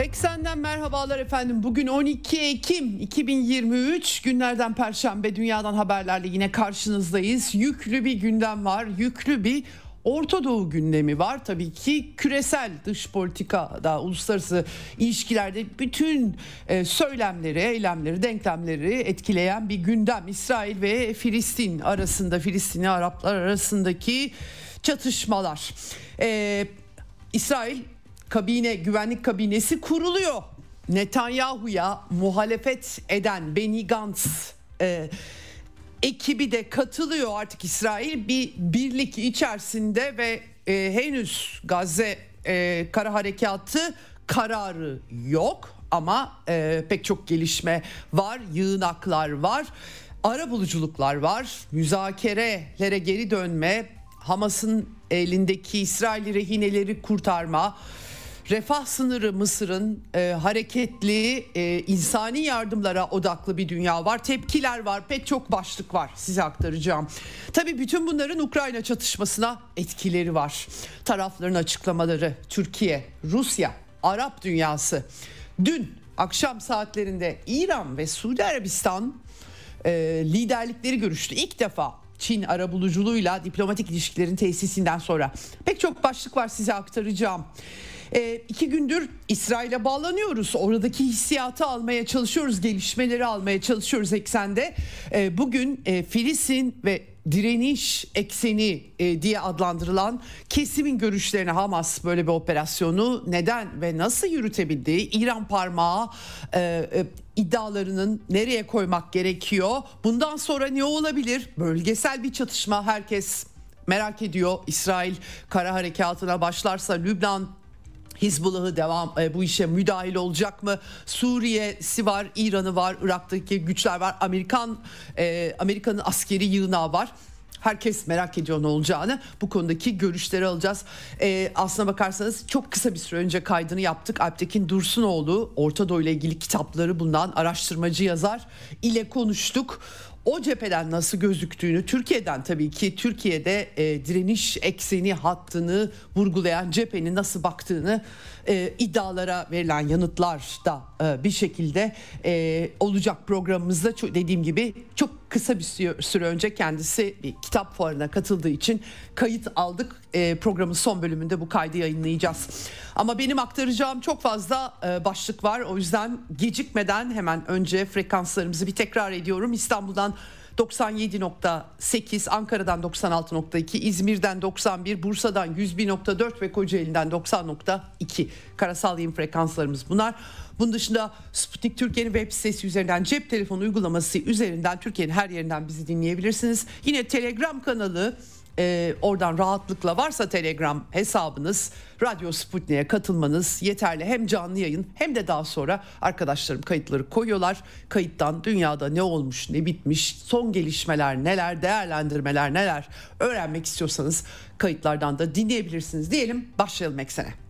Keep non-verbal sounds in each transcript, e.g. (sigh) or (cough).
Eksenden merhabalar efendim. Bugün 12 Ekim 2023 günlerden Perşembe dünyadan haberlerle yine karşınızdayız. Yüklü bir gündem var. Yüklü bir Orta Doğu gündemi var. Tabii ki küresel dış politikada, uluslararası ilişkilerde bütün e, söylemleri, eylemleri, denklemleri etkileyen bir gündem. İsrail ve Filistin arasında, Filistinli Araplar arasındaki çatışmalar. Ee, İsrail kabine güvenlik kabinesi kuruluyor. Netanyahu'ya muhalefet eden Benny Gantz e, ekibi de katılıyor. Artık İsrail bir birlik içerisinde ve e, henüz Gazze e, kara harekatı kararı yok. Ama e, pek çok gelişme var, yığınaklar var, ara buluculuklar var, müzakerelere geri dönme, Hamas'ın elindeki İsrail rehineleri kurtarma, refah sınırı Mısır'ın e, hareketli e, insani yardımlara odaklı bir dünya var. Tepkiler var, pek çok başlık var size aktaracağım. Tabii bütün bunların Ukrayna çatışmasına etkileri var. Tarafların açıklamaları Türkiye, Rusya, Arap dünyası. Dün akşam saatlerinde İran ve Suudi Arabistan e, liderlikleri görüştü. İlk defa Çin arabuluculuğuyla diplomatik ilişkilerin tesisinden sonra pek çok başlık var size aktaracağım. E, iki gündür İsrail'e bağlanıyoruz. Oradaki hissiyatı almaya çalışıyoruz, gelişmeleri almaya çalışıyoruz eksende. E, bugün e, Filistin ve direniş ekseni e, diye adlandırılan kesimin görüşlerine Hamas böyle bir operasyonu neden ve nasıl yürütebildi? İran parmağı e, e, iddialarının nereye koymak gerekiyor? Bundan sonra ne olabilir? Bölgesel bir çatışma herkes merak ediyor. İsrail kara harekatına başlarsa Lübnan Hizbullah'ı devam e, bu işe müdahil olacak mı? Suriye'si var, İran'ı var, Irak'taki güçler var, Amerikan e, Amerika'nın askeri yığınağı var. Herkes merak ediyor ne olacağını. Bu konudaki görüşleri alacağız. Ee, aslına bakarsanız çok kısa bir süre önce kaydını yaptık. Alptekin Dursunoğlu Orta Doğu ile ilgili kitapları bulunan araştırmacı yazar ile konuştuk o cepheden nasıl gözüktüğünü Türkiye'den tabii ki Türkiye'de e, direniş ekseni hattını vurgulayan cephenin nasıl baktığını e, iddialara verilen yanıtlar da bir şekilde e, olacak programımızda dediğim gibi çok kısa bir süre önce kendisi bir kitap fuarına katıldığı için kayıt aldık. E, programın son bölümünde bu kaydı yayınlayacağız. Ama benim aktaracağım çok fazla e, başlık var. O yüzden gecikmeden hemen önce frekanslarımızı bir tekrar ediyorum. İstanbul'dan 97.8, Ankara'dan 96.2, İzmir'den 91, Bursa'dan 101.4 ve Kocaeli'den 90.2 karasal yayın frekanslarımız bunlar. Bunun dışında Sputnik Türkiye'nin web sitesi üzerinden cep telefonu uygulaması üzerinden Türkiye'nin her yerinden bizi dinleyebilirsiniz. Yine Telegram kanalı e, oradan rahatlıkla varsa Telegram hesabınız Radyo Sputnik'e katılmanız yeterli. Hem canlı yayın hem de daha sonra arkadaşlarım kayıtları koyuyorlar. Kayıttan dünyada ne olmuş ne bitmiş son gelişmeler neler değerlendirmeler neler öğrenmek istiyorsanız kayıtlardan da dinleyebilirsiniz diyelim başlayalım eksene.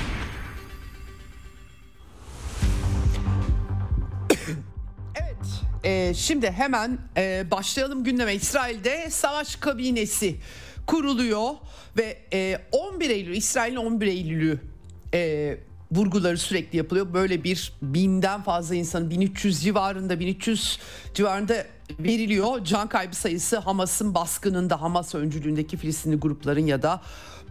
E, şimdi hemen e, başlayalım gündeme. İsrail'de savaş kabinesi kuruluyor ve e, 11 Eylül İsrail'in 11 Eylül'ü e, vurguları sürekli yapılıyor. Böyle bir binden fazla insanın 1300 civarında 1300 civarında veriliyor. Can kaybı sayısı Hamas'ın baskınında, Hamas öncülüğündeki Filistinli grupların ya da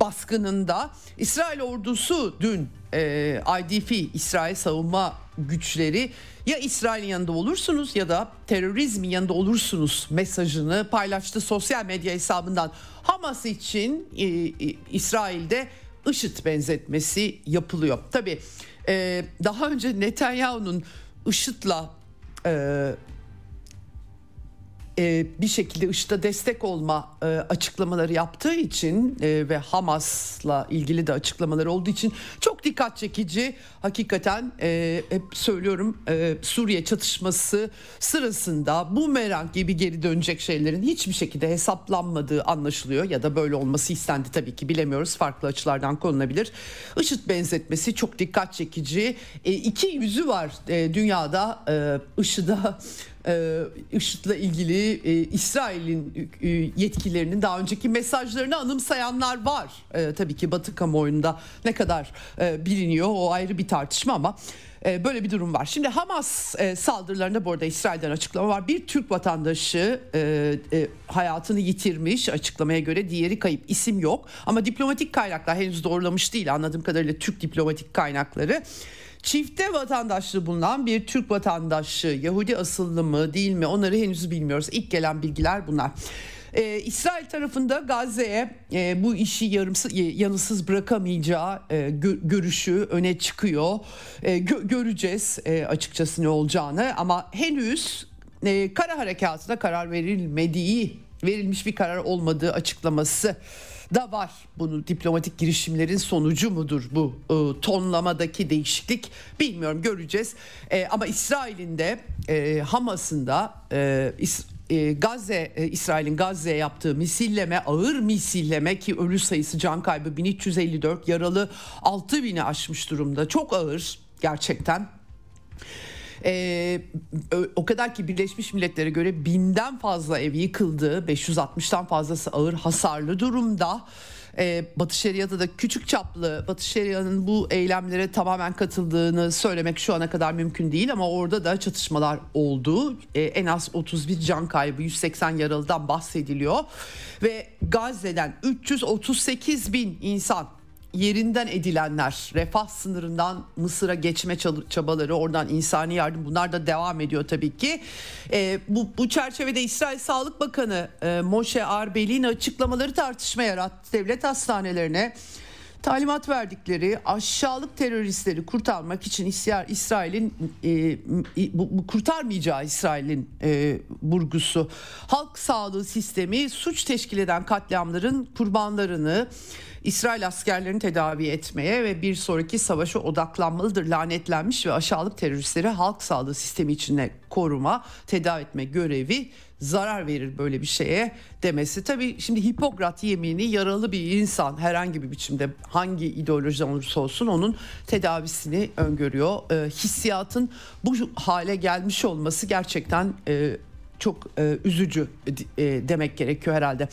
baskınında İsrail ordusu dün e, IDF İsrail savunma güçleri ya İsrail'in yanında olursunuz ya da terörizmin yanında olursunuz mesajını paylaştı sosyal medya hesabından. Hamas için e, e, İsrail'de IŞİD benzetmesi yapılıyor. Tabii e, daha önce Netanyahu'nun IŞİD'la e, e, bir şekilde IŞİD'e destek olma e, açıklamaları yaptığı için e, ve Hamas'la ilgili de açıklamaları olduğu için çok dikkat çekici. Hakikaten hep söylüyorum Suriye çatışması sırasında bu merak gibi geri dönecek şeylerin hiçbir şekilde hesaplanmadığı anlaşılıyor ya da böyle olması istendi tabii ki bilemiyoruz farklı açılardan konulabilir. IŞİD benzetmesi çok dikkat çekici. E, iki yüzü var dünyada e, IŞİD'le ilgili e, İsrail'in e, yetkililerinin daha önceki mesajlarını anımsayanlar var. E, tabii ki Batı kamuoyunda ne kadar e, biliniyor o ayrı bir tartışma ama e, böyle bir durum var. Şimdi Hamas e, saldırılarında bu arada İsrail'den açıklama var. Bir Türk vatandaşı e, e, hayatını yitirmiş açıklamaya göre diğeri kayıp isim yok. Ama diplomatik kaynaklar henüz doğrulamış değil anladığım kadarıyla Türk diplomatik kaynakları. Çifte vatandaşlığı bulunan bir Türk vatandaşı Yahudi asıllı mı değil mi onları henüz bilmiyoruz. İlk gelen bilgiler bunlar. Ee, İsrail tarafında Gazze'ye e, bu işi yarımsız, yanısız bırakamayacağı e, gö- görüşü öne çıkıyor. E, gö- göreceğiz e, açıkçası ne olacağını ama henüz e, kara harekatına karar verilmediği, verilmiş bir karar olmadığı açıklaması da var. Bunu diplomatik girişimlerin sonucu mudur bu e, tonlamadaki değişiklik bilmiyorum göreceğiz. E, ama İsrail'in de e, Hamas'ın da e, e, Gazze e, İsrail'in Gazze'ye yaptığı misilleme ağır misilleme ki ölü sayısı can kaybı 1354 yaralı 6000'i aşmış durumda. Çok ağır gerçekten. Ee, o kadar ki Birleşmiş Milletler'e göre binden fazla ev yıkıldı. 560'tan fazlası ağır hasarlı durumda. Ee, Batı Şeria'da da küçük çaplı Batı Şeria'nın bu eylemlere tamamen katıldığını söylemek şu ana kadar mümkün değil ama orada da çatışmalar oldu. Ee, en az 31 can kaybı 180 yaralıdan bahsediliyor ve Gazze'den 338 bin insan yerinden edilenler, refah sınırından Mısır'a geçme çabaları, oradan insani yardım bunlar da devam ediyor tabii ki. E, bu, bu çerçevede İsrail Sağlık Bakanı e, Moshe Arbel'in açıklamaları tartışma yarattı. Devlet hastanelerine talimat verdikleri aşağılık teröristleri kurtarmak için İsrail'in e, bu, bu kurtarmayacağı İsrail'in e, burgusu halk sağlığı sistemi suç teşkil eden katliamların kurbanlarını İsrail askerlerini tedavi etmeye ve bir sonraki savaşa odaklanmalıdır. Lanetlenmiş ve aşağılık teröristleri halk sağlığı sistemi içinde koruma, tedavi etme görevi zarar verir böyle bir şeye demesi. Tabii şimdi Hipokrat yemini yaralı bir insan herhangi bir biçimde hangi ideolojiden olursa olsun onun tedavisini öngörüyor. E, hissiyatın bu hale gelmiş olması gerçekten e, çok e, üzücü e, demek gerekiyor herhalde.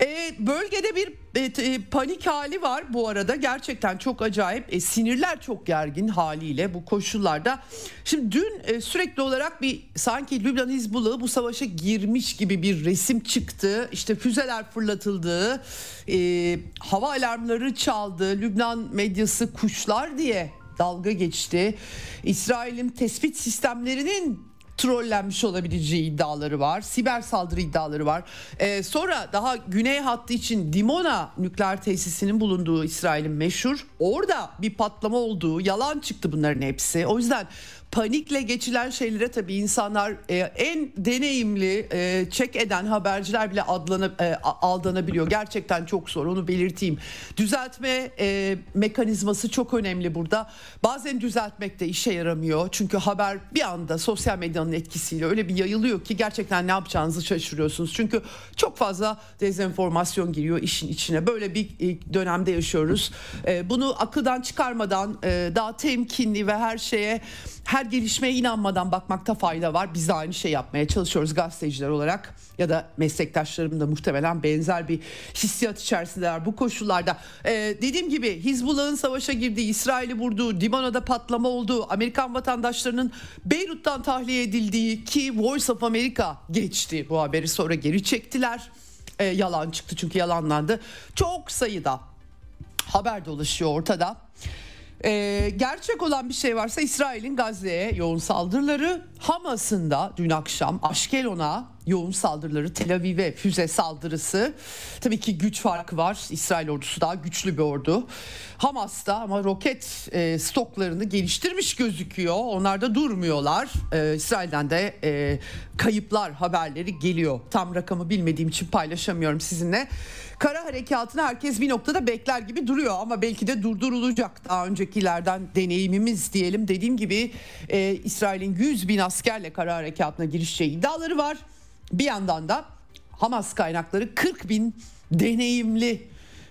E, bölgede bir e, e, panik hali var bu arada gerçekten çok acayip e, sinirler çok gergin haliyle bu koşullarda. Şimdi dün e, sürekli olarak bir sanki Lübnan Hizbullah'ı bu savaşa girmiş gibi bir resim çıktı. İşte füzeler fırlatıldı, e, hava alarmları çaldı, Lübnan medyası kuşlar diye dalga geçti. İsrail'in tespit sistemlerinin trollenmiş olabileceği iddiaları var. Siber saldırı iddiaları var. Ee, sonra daha güney hattı için Dimona nükleer tesisinin bulunduğu İsrail'in meşhur. Orada bir patlama olduğu yalan çıktı bunların hepsi. O yüzden panikle geçilen şeylere tabii insanlar e, en deneyimli e, çek eden haberciler bile adlanı, e, aldanabiliyor. Gerçekten çok zor onu belirteyim. Düzeltme e, mekanizması çok önemli burada. Bazen düzeltmek de işe yaramıyor. Çünkü haber bir anda sosyal medyanın etkisiyle öyle bir yayılıyor ki gerçekten ne yapacağınızı şaşırıyorsunuz. Çünkü çok fazla dezenformasyon giriyor işin içine. Böyle bir e, dönemde yaşıyoruz. E, bunu akıldan çıkarmadan e, daha temkinli ve her şeye her gelişmeye inanmadan bakmakta fayda var. Biz de aynı şey yapmaya çalışıyoruz gazeteciler olarak ya da meslektaşlarım da muhtemelen benzer bir hissiyat içerisindeler bu koşullarda. Ee, dediğim gibi Hizbullah'ın savaşa girdiği, İsrail'i vurduğu, Dimano'da patlama olduğu, Amerikan vatandaşlarının Beyrut'tan tahliye edildiği ki Voice of America geçti bu haberi sonra geri çektiler. Ee, yalan çıktı çünkü yalanlandı. Çok sayıda haber dolaşıyor ortada. Ee, gerçek olan bir şey varsa İsrail'in Gazze'ye yoğun saldırıları Hamas'ın da dün akşam Aşkelon'a yoğun saldırıları Tel Aviv'e füze saldırısı. Tabii ki güç farkı var. İsrail ordusu daha güçlü bir ordu. Hamas'ta ama roket e, stoklarını geliştirmiş gözüküyor. Onlar da durmuyorlar. E, İsrail'den de e, kayıplar haberleri geliyor. Tam rakamı bilmediğim için paylaşamıyorum sizinle kara harekatını herkes bir noktada bekler gibi duruyor ama belki de durdurulacak daha öncekilerden deneyimimiz diyelim dediğim gibi e, İsrail'in 100 bin askerle kara harekatına girişeceği iddiaları var. Bir yandan da Hamas kaynakları 40 bin deneyimli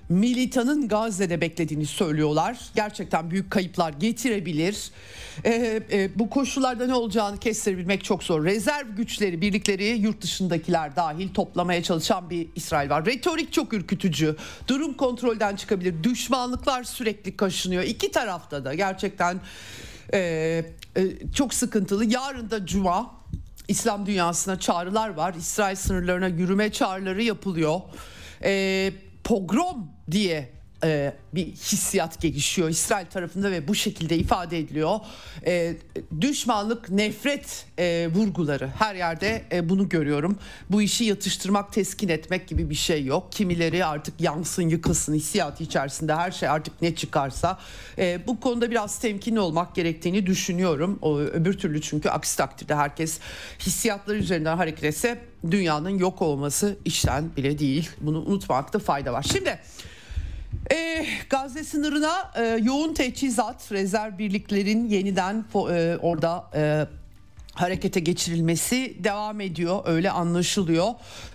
militanın Gazze'de beklediğini söylüyorlar. Gerçekten büyük kayıplar getirebilir. Ee, e, bu koşullarda ne olacağını kestirebilmek çok zor. Rezerv güçleri, birlikleri yurt dışındakiler dahil toplamaya çalışan bir İsrail var. Retorik çok ürkütücü. Durum kontrolden çıkabilir. Düşmanlıklar sürekli kaşınıyor. İki tarafta da gerçekten e, e, çok sıkıntılı. Yarın da Cuma İslam dünyasına çağrılar var. İsrail sınırlarına yürüme çağrıları yapılıyor. E, pogrom diye e, bir hissiyat gelişiyor İsrail tarafında ve bu şekilde ifade ediliyor. E, düşmanlık, nefret e, vurguları her yerde e, bunu görüyorum. Bu işi yatıştırmak, teskin etmek gibi bir şey yok. Kimileri artık yansın, yıkılsın hissiyatı içerisinde her şey artık ne çıkarsa. E, bu konuda biraz temkinli olmak gerektiğini düşünüyorum. O, öbür türlü çünkü aksi takdirde herkes hissiyatları üzerinden hareket etse dünyanın yok olması işten bile değil. Bunu unutmakta fayda var. Şimdi... E, Gazze sınırına e, yoğun teçhizat, rezerv birliklerin yeniden e, orada e, harekete geçirilmesi devam ediyor. Öyle anlaşılıyor.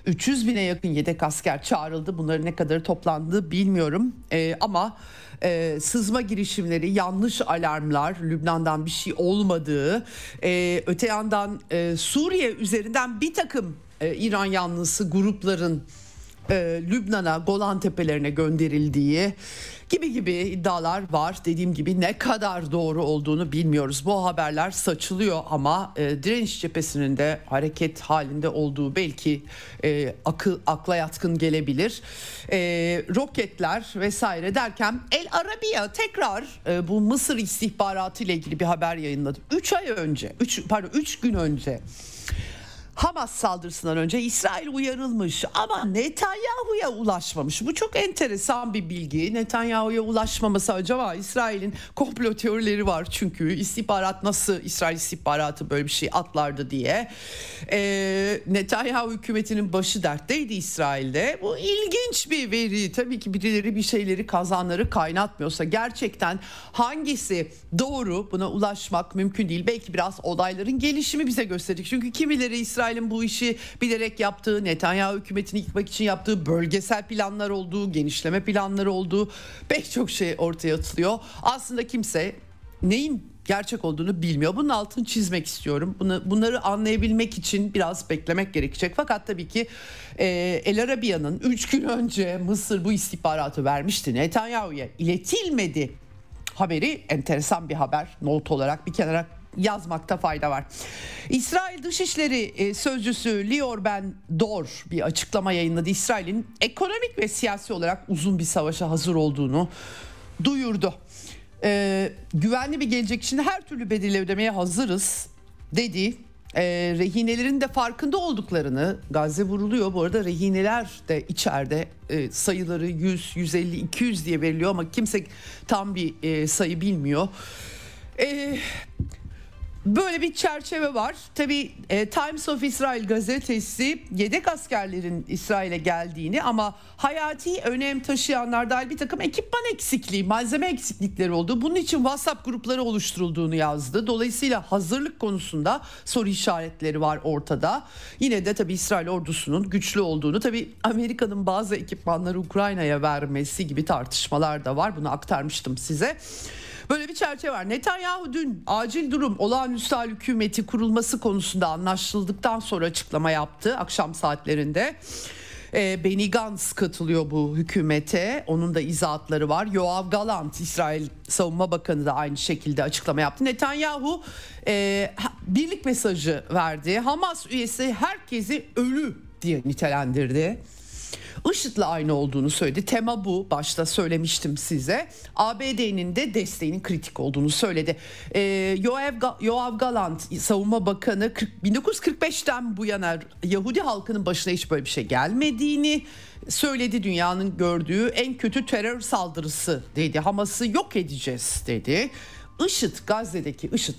300 bine yakın yedek asker çağrıldı. Bunların ne kadar toplandı bilmiyorum. E, ama e, sızma girişimleri yanlış alarmlar Lübnan'dan bir şey olmadığı e, öte yandan e, Suriye üzerinden bir takım e, İran yanlısı grupların e, Lübnan'a Golan Tepelerine gönderildiği gibi gibi iddialar var. Dediğim gibi ne kadar doğru olduğunu bilmiyoruz. Bu haberler saçılıyor ama e, direniş cephesinin de hareket halinde olduğu belki e, akıl akla yatkın gelebilir. E, roketler vesaire derken El Arabiya tekrar e, bu Mısır istihbaratı ile ilgili bir haber yayınladı. 3 ay önce, 3 pardon 3 gün önce Hamas saldırısından önce İsrail uyarılmış ama Netanyahu'ya ulaşmamış. Bu çok enteresan bir bilgi. Netanyahu'ya ulaşmaması acaba İsrail'in komplo teorileri var çünkü istihbarat nasıl İsrail istihbaratı böyle bir şey atlardı diye. Ee, Netanyahu hükümetinin başı dertteydi İsrail'de. Bu ilginç bir veri. Tabii ki birileri bir şeyleri kazanları kaynatmıyorsa gerçekten hangisi doğru buna ulaşmak mümkün değil. Belki biraz olayların gelişimi bize gösterecek. Çünkü kimileri İsrail İsrail'in bu işi bilerek yaptığı, Netanyahu hükümetini yıkmak için yaptığı bölgesel planlar olduğu, genişleme planları olduğu pek çok şey ortaya atılıyor. Aslında kimse neyin gerçek olduğunu bilmiyor. Bunun altını çizmek istiyorum. Bunu, bunları anlayabilmek için biraz beklemek gerekecek. Fakat tabii ki e, El Arabiya'nın 3 gün önce Mısır bu istihbaratı vermişti. Netanyahu'ya iletilmedi haberi enteresan bir haber. Not olarak bir kenara yazmakta fayda var. İsrail Dışişleri e, Sözcüsü Lior Ben Dor bir açıklama yayınladı. İsrail'in ekonomik ve siyasi olarak uzun bir savaşa hazır olduğunu duyurdu. Ee, güvenli bir gelecek için her türlü bedeli ödemeye hazırız dedi. Ee, rehinelerin de farkında olduklarını Gazze vuruluyor. Bu arada rehineler de içeride e, sayıları 100, 150, 200 diye veriliyor ama kimse tam bir e, sayı bilmiyor. E, Böyle bir çerçeve var. Tabii e, Times of Israel gazetesi yedek askerlerin İsrail'e geldiğini ama hayati önem taşıyanlar dahil bir takım ekipman eksikliği, malzeme eksiklikleri oldu. Bunun için WhatsApp grupları oluşturulduğunu yazdı. Dolayısıyla hazırlık konusunda soru işaretleri var ortada. Yine de tabii İsrail ordusunun güçlü olduğunu, tabii Amerika'nın bazı ekipmanları Ukrayna'ya vermesi gibi tartışmalar da var. Bunu aktarmıştım size. Böyle bir çerçeve var. Netanyahu dün acil durum olağanüstü hal hükümeti kurulması konusunda anlaşıldıktan sonra açıklama yaptı akşam saatlerinde. E, Benny Gantz katılıyor bu hükümete. Onun da izahatları var. Yoav Galant, İsrail Savunma Bakanı da aynı şekilde açıklama yaptı. Netanyahu e, birlik mesajı verdi. Hamas üyesi herkesi ölü diye nitelendirdi. IŞİD'le aynı olduğunu söyledi. Tema bu. Başta söylemiştim size. ABD'nin de desteğinin kritik olduğunu söyledi. Ee, Yoav, Yoav Galant savunma bakanı 40, 1945'ten bu yana Yahudi halkının başına hiç böyle bir şey gelmediğini söyledi. Dünyanın gördüğü en kötü terör saldırısı dedi. Hamas'ı yok edeceğiz dedi. IŞİD Gazze'deki IŞİD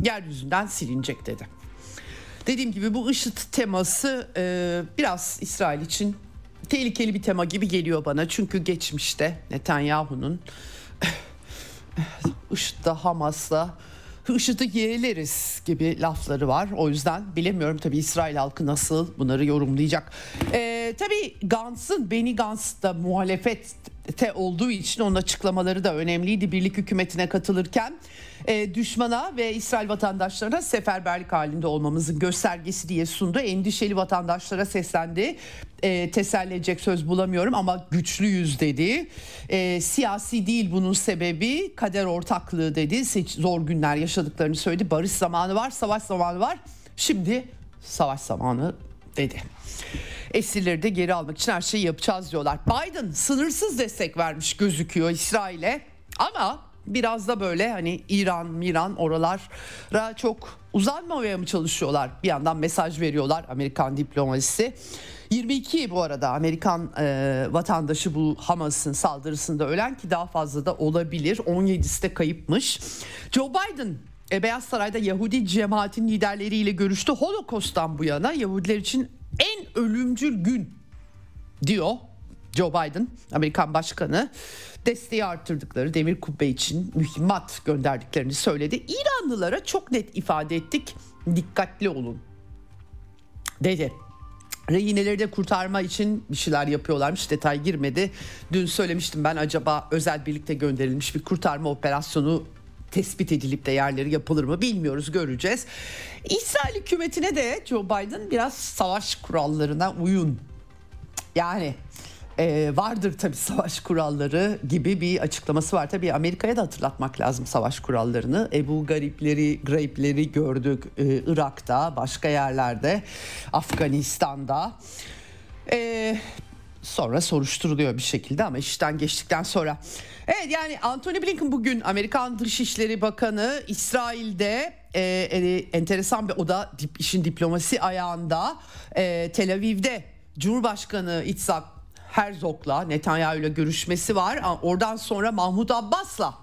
yeryüzünden silinecek dedi. Dediğim gibi bu IŞİD teması e, biraz İsrail için tehlikeli bir tema gibi geliyor bana. Çünkü geçmişte Netanyahu'nun (sighs) IŞİD'de Hamas'la IŞİD'i yeğleriz gibi lafları var. O yüzden bilemiyorum tabii İsrail halkı nasıl bunları yorumlayacak. Ee, tabii Gantz'ın Beni Gantz da muhalefette olduğu için onun açıklamaları da önemliydi. Birlik hükümetine katılırken e, düşmana ve İsrail vatandaşlarına seferberlik halinde olmamızın göstergesi diye sundu. Endişeli vatandaşlara seslendi. E, teselli edecek söz bulamıyorum ama güçlüyüz dedi. E, siyasi değil bunun sebebi kader ortaklığı dedi. Zor günler yaşadıklarını söyledi. Barış zamanı var, savaş zamanı var. Şimdi savaş zamanı dedi. Esirleri de geri almak için her şeyi yapacağız diyorlar. Biden sınırsız destek vermiş gözüküyor İsrail'e ama biraz da böyle hani İran, Miran oralara çok uzanmamaya mı çalışıyorlar? Bir yandan mesaj veriyorlar Amerikan diplomasisi. 22 bu arada Amerikan e, vatandaşı bu Hamas'ın saldırısında ölen ki daha fazla da olabilir. 17'si de kayıpmış. Joe Biden e, Beyaz Saray'da Yahudi cemaatin liderleriyle görüştü. Holocaust'tan bu yana Yahudiler için en ölümcül gün diyor Joe Biden Amerikan başkanı desteği arttırdıkları demir kubbe için mühimmat gönderdiklerini söyledi. İranlılara çok net ifade ettik dikkatli olun dedi. Rehineleri de kurtarma için bir şeyler yapıyorlarmış detay girmedi. Dün söylemiştim ben acaba özel birlikte gönderilmiş bir kurtarma operasyonu tespit edilip de yerleri yapılır mı bilmiyoruz göreceğiz. İsrail hükümetine de Joe Biden biraz savaş kurallarına uyun. Yani e, vardır tabii savaş kuralları gibi bir açıklaması var. Tabii Amerika'ya da hatırlatmak lazım savaş kurallarını. Ebu Garipleri, Gripleri gördük e, Irak'ta, başka yerlerde, Afganistan'da. E, sonra soruşturuluyor bir şekilde ama işten geçtikten sonra. Evet yani Anthony Blinken bugün Amerikan Dışişleri Bakanı İsrail'de e, e, enteresan bir oda dip, işin diplomasi ayağında e, Tel Aviv'de Cumhurbaşkanı İtsak Herzog'la Netanyahu ile görüşmesi var. Oradan sonra Mahmut Abbas'la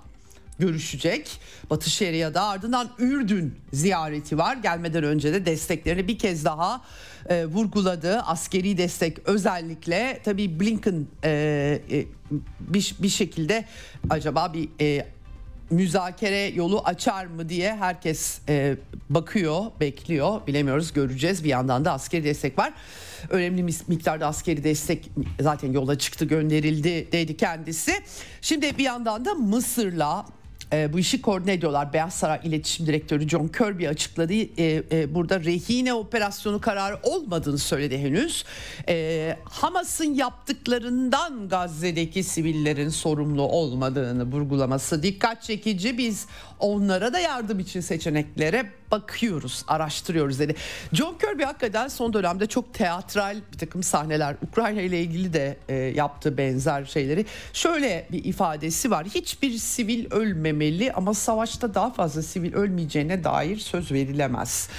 görüşecek. Batı Şeria'da ardından Ürdün ziyareti var. Gelmeden önce de desteklerini bir kez daha e, vurguladı. Askeri destek özellikle tabii Blinken e, e, bir, bir şekilde acaba bir e, müzakere yolu açar mı diye herkes e, bakıyor, bekliyor. Bilemiyoruz, göreceğiz. Bir yandan da askeri destek var. Önemli miktarda askeri destek zaten yola çıktı, gönderildi dedi kendisi. Şimdi bir yandan da Mısır'la e, bu işi koordine ediyorlar. Beyaz Saray İletişim Direktörü John Kirby açıkladı. E, e, burada rehine operasyonu kararı olmadığını söyledi henüz. E, Hamas'ın yaptıklarından Gazze'deki sivillerin sorumlu olmadığını vurgulaması dikkat çekici. Biz onlara da yardım için seçeneklere bakıyoruz, araştırıyoruz dedi. John Kirby hakikaten son dönemde çok teatral bir takım sahneler, Ukrayna ile ilgili de e, yaptığı benzer şeyleri. Şöyle bir ifadesi var. Hiçbir sivil ölmemeli ama savaşta daha fazla sivil ölmeyeceğine dair söz verilemez.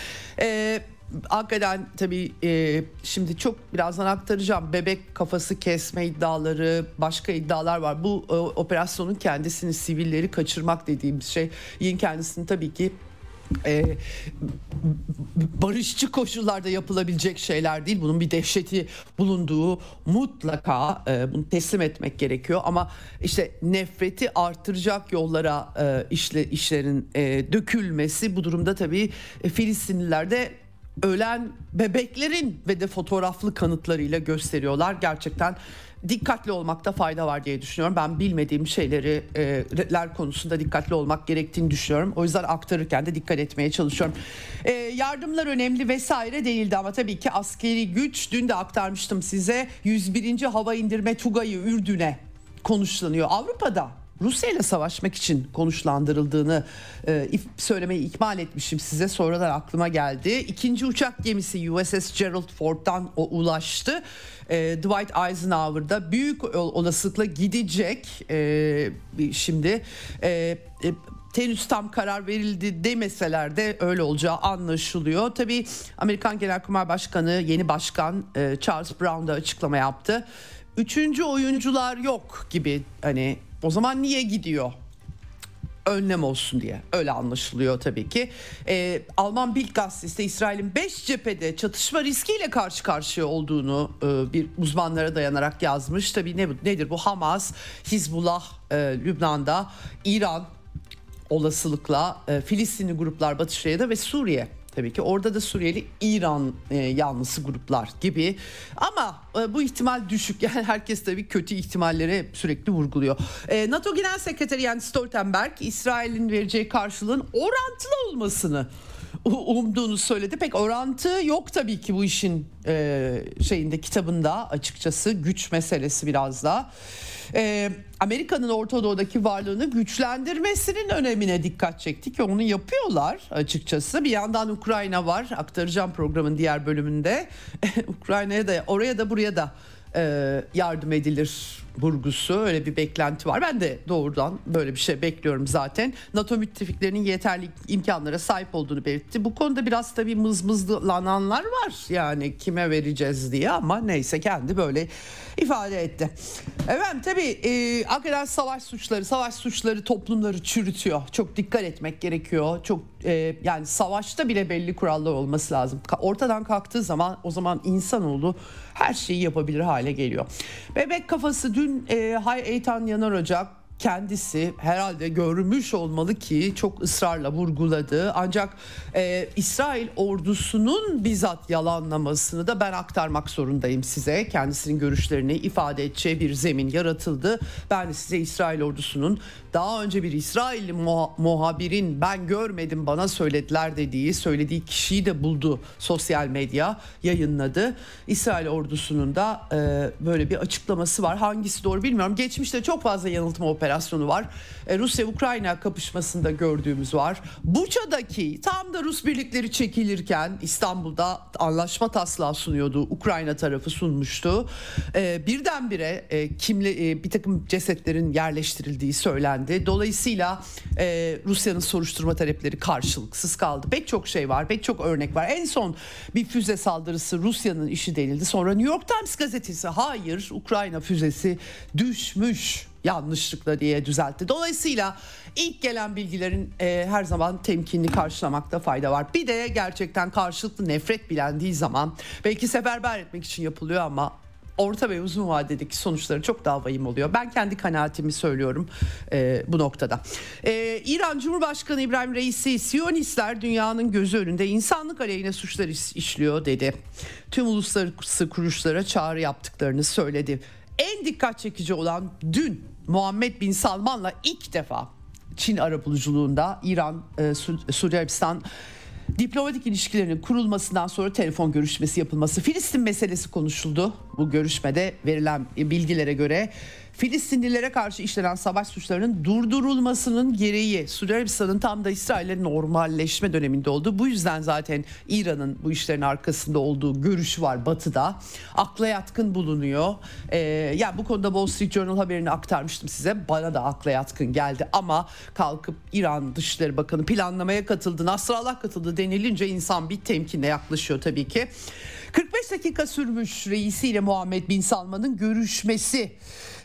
Eee hakikaten tabii e, şimdi çok birazdan aktaracağım bebek kafası kesme iddiaları başka iddialar var. Bu e, operasyonun kendisini sivilleri kaçırmak dediğimiz şey yine kendisini tabii ki e, barışçı koşullarda yapılabilecek şeyler değil. Bunun bir dehşeti bulunduğu mutlaka e, bunu teslim etmek gerekiyor. Ama işte nefreti artıracak yollara e, işle, işlerin e, dökülmesi bu durumda tabii e, Filistinliler de ölen bebeklerin ve de fotoğraflı kanıtlarıyla gösteriyorlar. Gerçekten dikkatli olmakta fayda var diye düşünüyorum. Ben bilmediğim şeyler e, konusunda dikkatli olmak gerektiğini düşünüyorum. O yüzden aktarırken de dikkat etmeye çalışıyorum. E, yardımlar önemli vesaire değildi ama tabii ki askeri güç dün de aktarmıştım size 101. Hava indirme Tugay'ı Ürdün'e konuşlanıyor. Avrupa'da Rusya ile savaşmak için konuşlandırıldığını e, söylemeyi ikmal etmişim size. Sonradan aklıma geldi. İkinci uçak gemisi USS Gerald Ford'dan o ulaştı. E, Dwight Eisenhower'da büyük olasılıkla gidecek e, şimdi. E, e, henüz tam karar verildi demeseler de öyle olacağı anlaşılıyor. Tabii Amerikan Genelkurmay Başkanı yeni başkan e, Charles Brown da açıklama yaptı. Üçüncü oyuncular yok gibi hani o zaman niye gidiyor? önlem olsun diye öyle anlaşılıyor tabii ki. Ee, Alman Bild gazetesi İsrail'in 5 cephede çatışma riskiyle karşı karşıya olduğunu e, bir uzmanlara dayanarak yazmış. Tabii ne nedir bu Hamas, Hizbullah e, Lübnan'da, İran olasılıkla e, Filistinli gruplar Batı Şeria'da ve Suriye tabii ki. Orada da Suriyeli İran e, yanlısı gruplar gibi. Ama e, bu ihtimal düşük. (laughs) Yani herkes tabii kötü ihtimalleri sürekli vurguluyor. E, NATO Genel Sekreteri Jens Stoltenberg İsrail'in vereceği karşılığın orantılı olmasını umduğunu söyledi. Pek orantı yok tabii ki bu işin e, şeyinde kitabında açıkçası güç meselesi biraz da e, Amerika'nın Orta Doğu'daki varlığını güçlendirmesinin önemine dikkat çekti ki onu yapıyorlar açıkçası. Bir yandan Ukrayna var aktaracağım programın diğer bölümünde. (laughs) Ukrayna'ya da oraya da buraya da e, yardım edilir vurgusu öyle bir beklenti var. Ben de doğrudan böyle bir şey bekliyorum zaten. NATO müttefiklerinin yeterli imkanlara sahip olduğunu belirtti. Bu konuda biraz tabii mızmızlananlar var. Yani kime vereceğiz diye ama neyse kendi böyle ifade etti. Evet tabii e, hakikaten savaş suçları, savaş suçları toplumları çürütüyor. Çok dikkat etmek gerekiyor. Çok e, yani savaşta bile belli kurallar olması lazım. Ortadan kalktığı zaman o zaman insanoğlu her şeyi yapabilir hale geliyor. Bebek kafası dün e, Hay Yanar Ocak kendisi herhalde görmüş olmalı ki çok ısrarla vurguladı. Ancak e, İsrail ordusunun bizzat yalanlamasını da ben aktarmak zorundayım size. Kendisinin görüşlerini ifade edeceği bir zemin yaratıldı. Ben size İsrail ordusunun daha önce bir İsrailli muhabirin ben görmedim bana söylediler dediği söylediği kişiyi de buldu sosyal medya yayınladı. İsrail ordusunun da e, böyle bir açıklaması var. Hangisi doğru bilmiyorum. Geçmişte çok fazla yanıltma operasyonu var. E, Rusya-Ukrayna kapışmasında gördüğümüz var. Buça'daki tam da Rus birlikleri çekilirken İstanbul'da anlaşma taslağı sunuyordu. Ukrayna tarafı sunmuştu. E, birdenbire e, kimle e, bir takım cesetlerin yerleştirildiği söylendi. Dolayısıyla e, Rusya'nın soruşturma talepleri karşılıksız kaldı. Pek çok şey var, pek çok örnek var. En son bir füze saldırısı Rusya'nın işi denildi. Sonra New York Times gazetesi hayır Ukrayna füzesi düşmüş yanlışlıkla diye düzeltti. Dolayısıyla ilk gelen bilgilerin e, her zaman temkinli karşılamakta fayda var. Bir de gerçekten karşılıklı nefret bilendiği zaman belki seferber etmek için yapılıyor ama orta ve uzun vadedeki sonuçları çok daha vahim oluyor. Ben kendi kanaatimi söylüyorum e, bu noktada. E, İran Cumhurbaşkanı İbrahim Reisi Siyonistler dünyanın gözü önünde insanlık aleyhine suçlar işliyor dedi. Tüm uluslararası kuruluşlara çağrı yaptıklarını söyledi. En dikkat çekici olan dün Muhammed Bin Salman'la ilk defa Çin arabuluculuğunda İran, e, Suudi Arabistan Diplomatik ilişkilerin kurulmasından sonra telefon görüşmesi yapılması Filistin meselesi konuşuldu. Bu görüşmede verilen bilgilere göre Filistinlilere karşı işlenen savaş suçlarının durdurulmasının gereği Suudi Arabistan'ın tam da İsrail'e normalleşme döneminde oldu. Bu yüzden zaten İran'ın bu işlerin arkasında olduğu görüşü var batıda. Akla yatkın bulunuyor. Ee, yani bu konuda Wall Street Journal haberini aktarmıştım size. Bana da akla yatkın geldi ama kalkıp İran Dışişleri Bakanı planlamaya katıldı, Nasrallah katıldı denilince insan bir temkinle yaklaşıyor tabii ki. 45 dakika sürmüş reisiyle Muhammed Bin Salman'ın görüşmesi.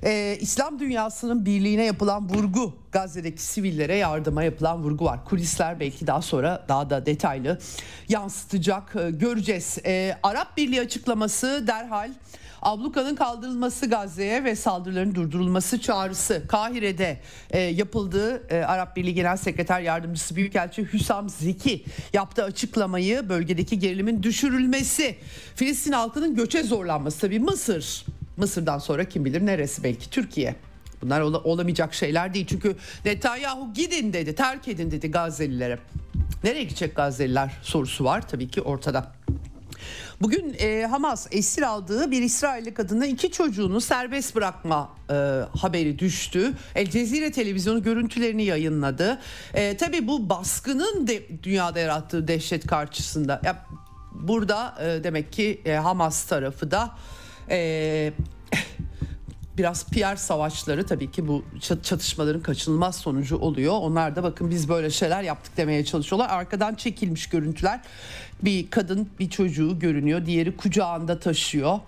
Ee, İslam dünyasının birliğine yapılan vurgu, Gazze'deki sivillere yardıma yapılan vurgu var. Kulisler belki daha sonra daha da detaylı yansıtacak e, göreceğiz. Ee, Arap Birliği açıklaması derhal ablukanın kaldırılması Gazze'ye ve saldırıların durdurulması çağrısı Kahire'de e, yapıldığı e, Arap Birliği Genel Sekreter Yardımcısı Büyükelçi Hüsam Zeki yaptığı açıklamayı bölgedeki gerilimin düşürülmesi, Filistin halkının göçe zorlanması tabii Mısır Mısır'dan sonra kim bilir neresi belki Türkiye. Bunlar ol- olamayacak şeyler değil. Çünkü Netanyahu gidin dedi, terk edin dedi Gazelilere. Nereye gidecek Gazeliler sorusu var tabii ki ortada. Bugün e, Hamas esir aldığı bir İsrailli kadına iki çocuğunu serbest bırakma e, haberi düştü. El Cezire televizyonu görüntülerini yayınladı. E, tabii bu baskının de, dünyada yarattığı dehşet karşısında ya, burada e, demek ki e, Hamas tarafı da e, (laughs) biraz PR savaşları tabii ki bu çatışmaların kaçınılmaz sonucu oluyor. Onlar da bakın biz böyle şeyler yaptık demeye çalışıyorlar. Arkadan çekilmiş görüntüler. Bir kadın bir çocuğu görünüyor. Diğeri kucağında taşıyor.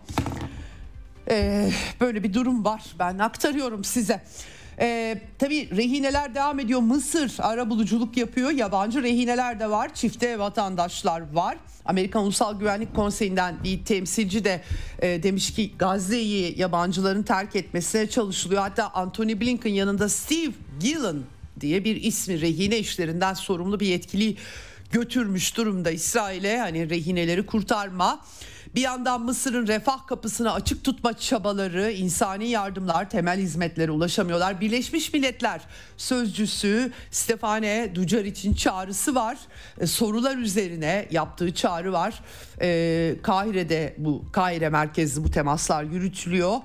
Ee, böyle bir durum var. Ben aktarıyorum size. Ee, tabii rehineler devam ediyor. Mısır ara buluculuk yapıyor. Yabancı rehineler de var. Çifte vatandaşlar var. Amerikan Ulusal Güvenlik Konseyi'nden bir temsilci de e, demiş ki Gazze'yi yabancıların terk etmesine çalışılıyor. Hatta Anthony Blinken yanında Steve Gillen diye bir ismi rehine işlerinden sorumlu bir yetkili götürmüş durumda İsrail'e hani rehineleri kurtarma. Bir yandan Mısır'ın refah kapısını açık tutma çabaları, insani yardımlar, temel hizmetlere ulaşamıyorlar. Birleşmiş Milletler sözcüsü Stefane Dujaric'in çağrısı var. E, sorular üzerine yaptığı çağrı var. E, Kahire'de bu Kahire merkezli bu temaslar yürütülüyor.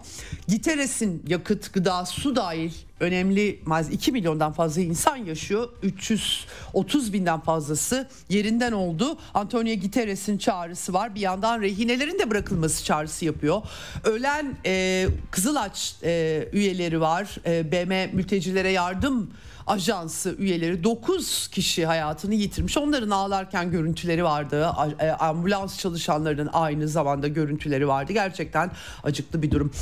Giteres'in yakıt, gıda, su dahil önemli 2 milyondan fazla insan yaşıyor. 330 binden fazlası yerinden oldu. Antonio Guterres'in çağrısı var. Bir yandan rehinelerin de bırakılması çağrısı yapıyor. Ölen e, Kızılaç e, üyeleri var. E, BM mültecilere yardım ajansı üyeleri 9 kişi hayatını yitirmiş. Onların ağlarken görüntüleri vardı. E, ambulans çalışanlarının aynı zamanda görüntüleri vardı. Gerçekten acıklı bir durum.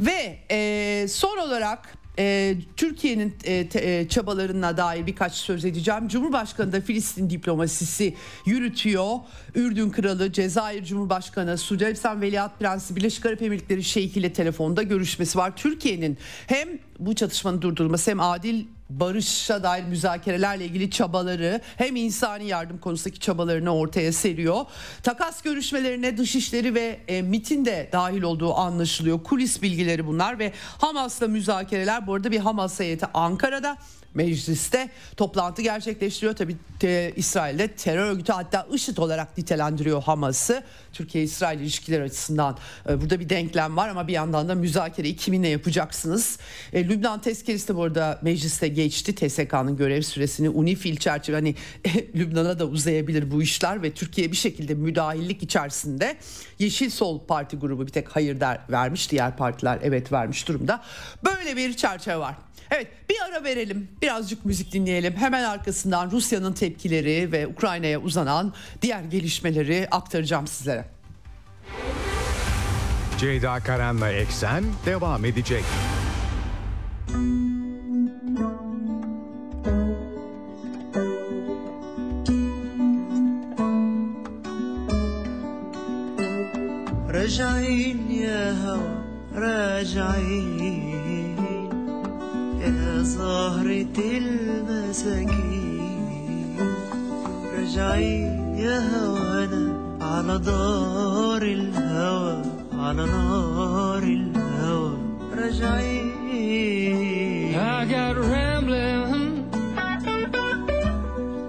Ve e, son olarak e, Türkiye'nin e, e, çabalarına dair birkaç söz edeceğim. Cumhurbaşkanı da Filistin diplomasisi yürütüyor. Ürdün Kralı, Cezayir Cumhurbaşkanı, Suudi Arabistan Veliaht Prensi, Birleşik Arap Emirlikleri Şeyh ile telefonda görüşmesi var. Türkiye'nin hem bu çatışmanın durdurulması hem adil barışa dair müzakerelerle ilgili çabaları hem insani yardım konusundaki çabalarını ortaya seriyor. Takas görüşmelerine dışişleri ve e, MIT'in de dahil olduğu anlaşılıyor. Kulis bilgileri bunlar ve Hamas'la müzakereler bu arada bir Hamas heyeti Ankara'da mecliste toplantı gerçekleştiriyor. Tabi te, İsrail'de terör örgütü hatta IŞİD olarak nitelendiriyor Hamas'ı. Türkiye-İsrail ilişkiler açısından e, burada bir denklem var ama bir yandan da müzakereyi kiminle yapacaksınız? E, Lübnan tezkeresi de bu arada mecliste geçti. TSK'nın görev süresini UNIFIL çerçeve hani (laughs) Lübnan'a da uzayabilir bu işler ve Türkiye bir şekilde müdahillik içerisinde Yeşil Sol Parti grubu bir tek hayır der vermiş. Diğer partiler evet vermiş durumda. Böyle bir çerçeve var. Evet bir ara verelim birazcık müzik dinleyelim hemen arkasından Rusya'nın tepkileri ve Ukrayna'ya uzanan diğer gelişmeleri aktaracağım sizlere. Ceyda Karan'la Eksen devam edecek. راجعين يا هوا راجعين يا المساكين راجعين يا هوانا على دار الهوى على نار الهوى راجعين I got rambling.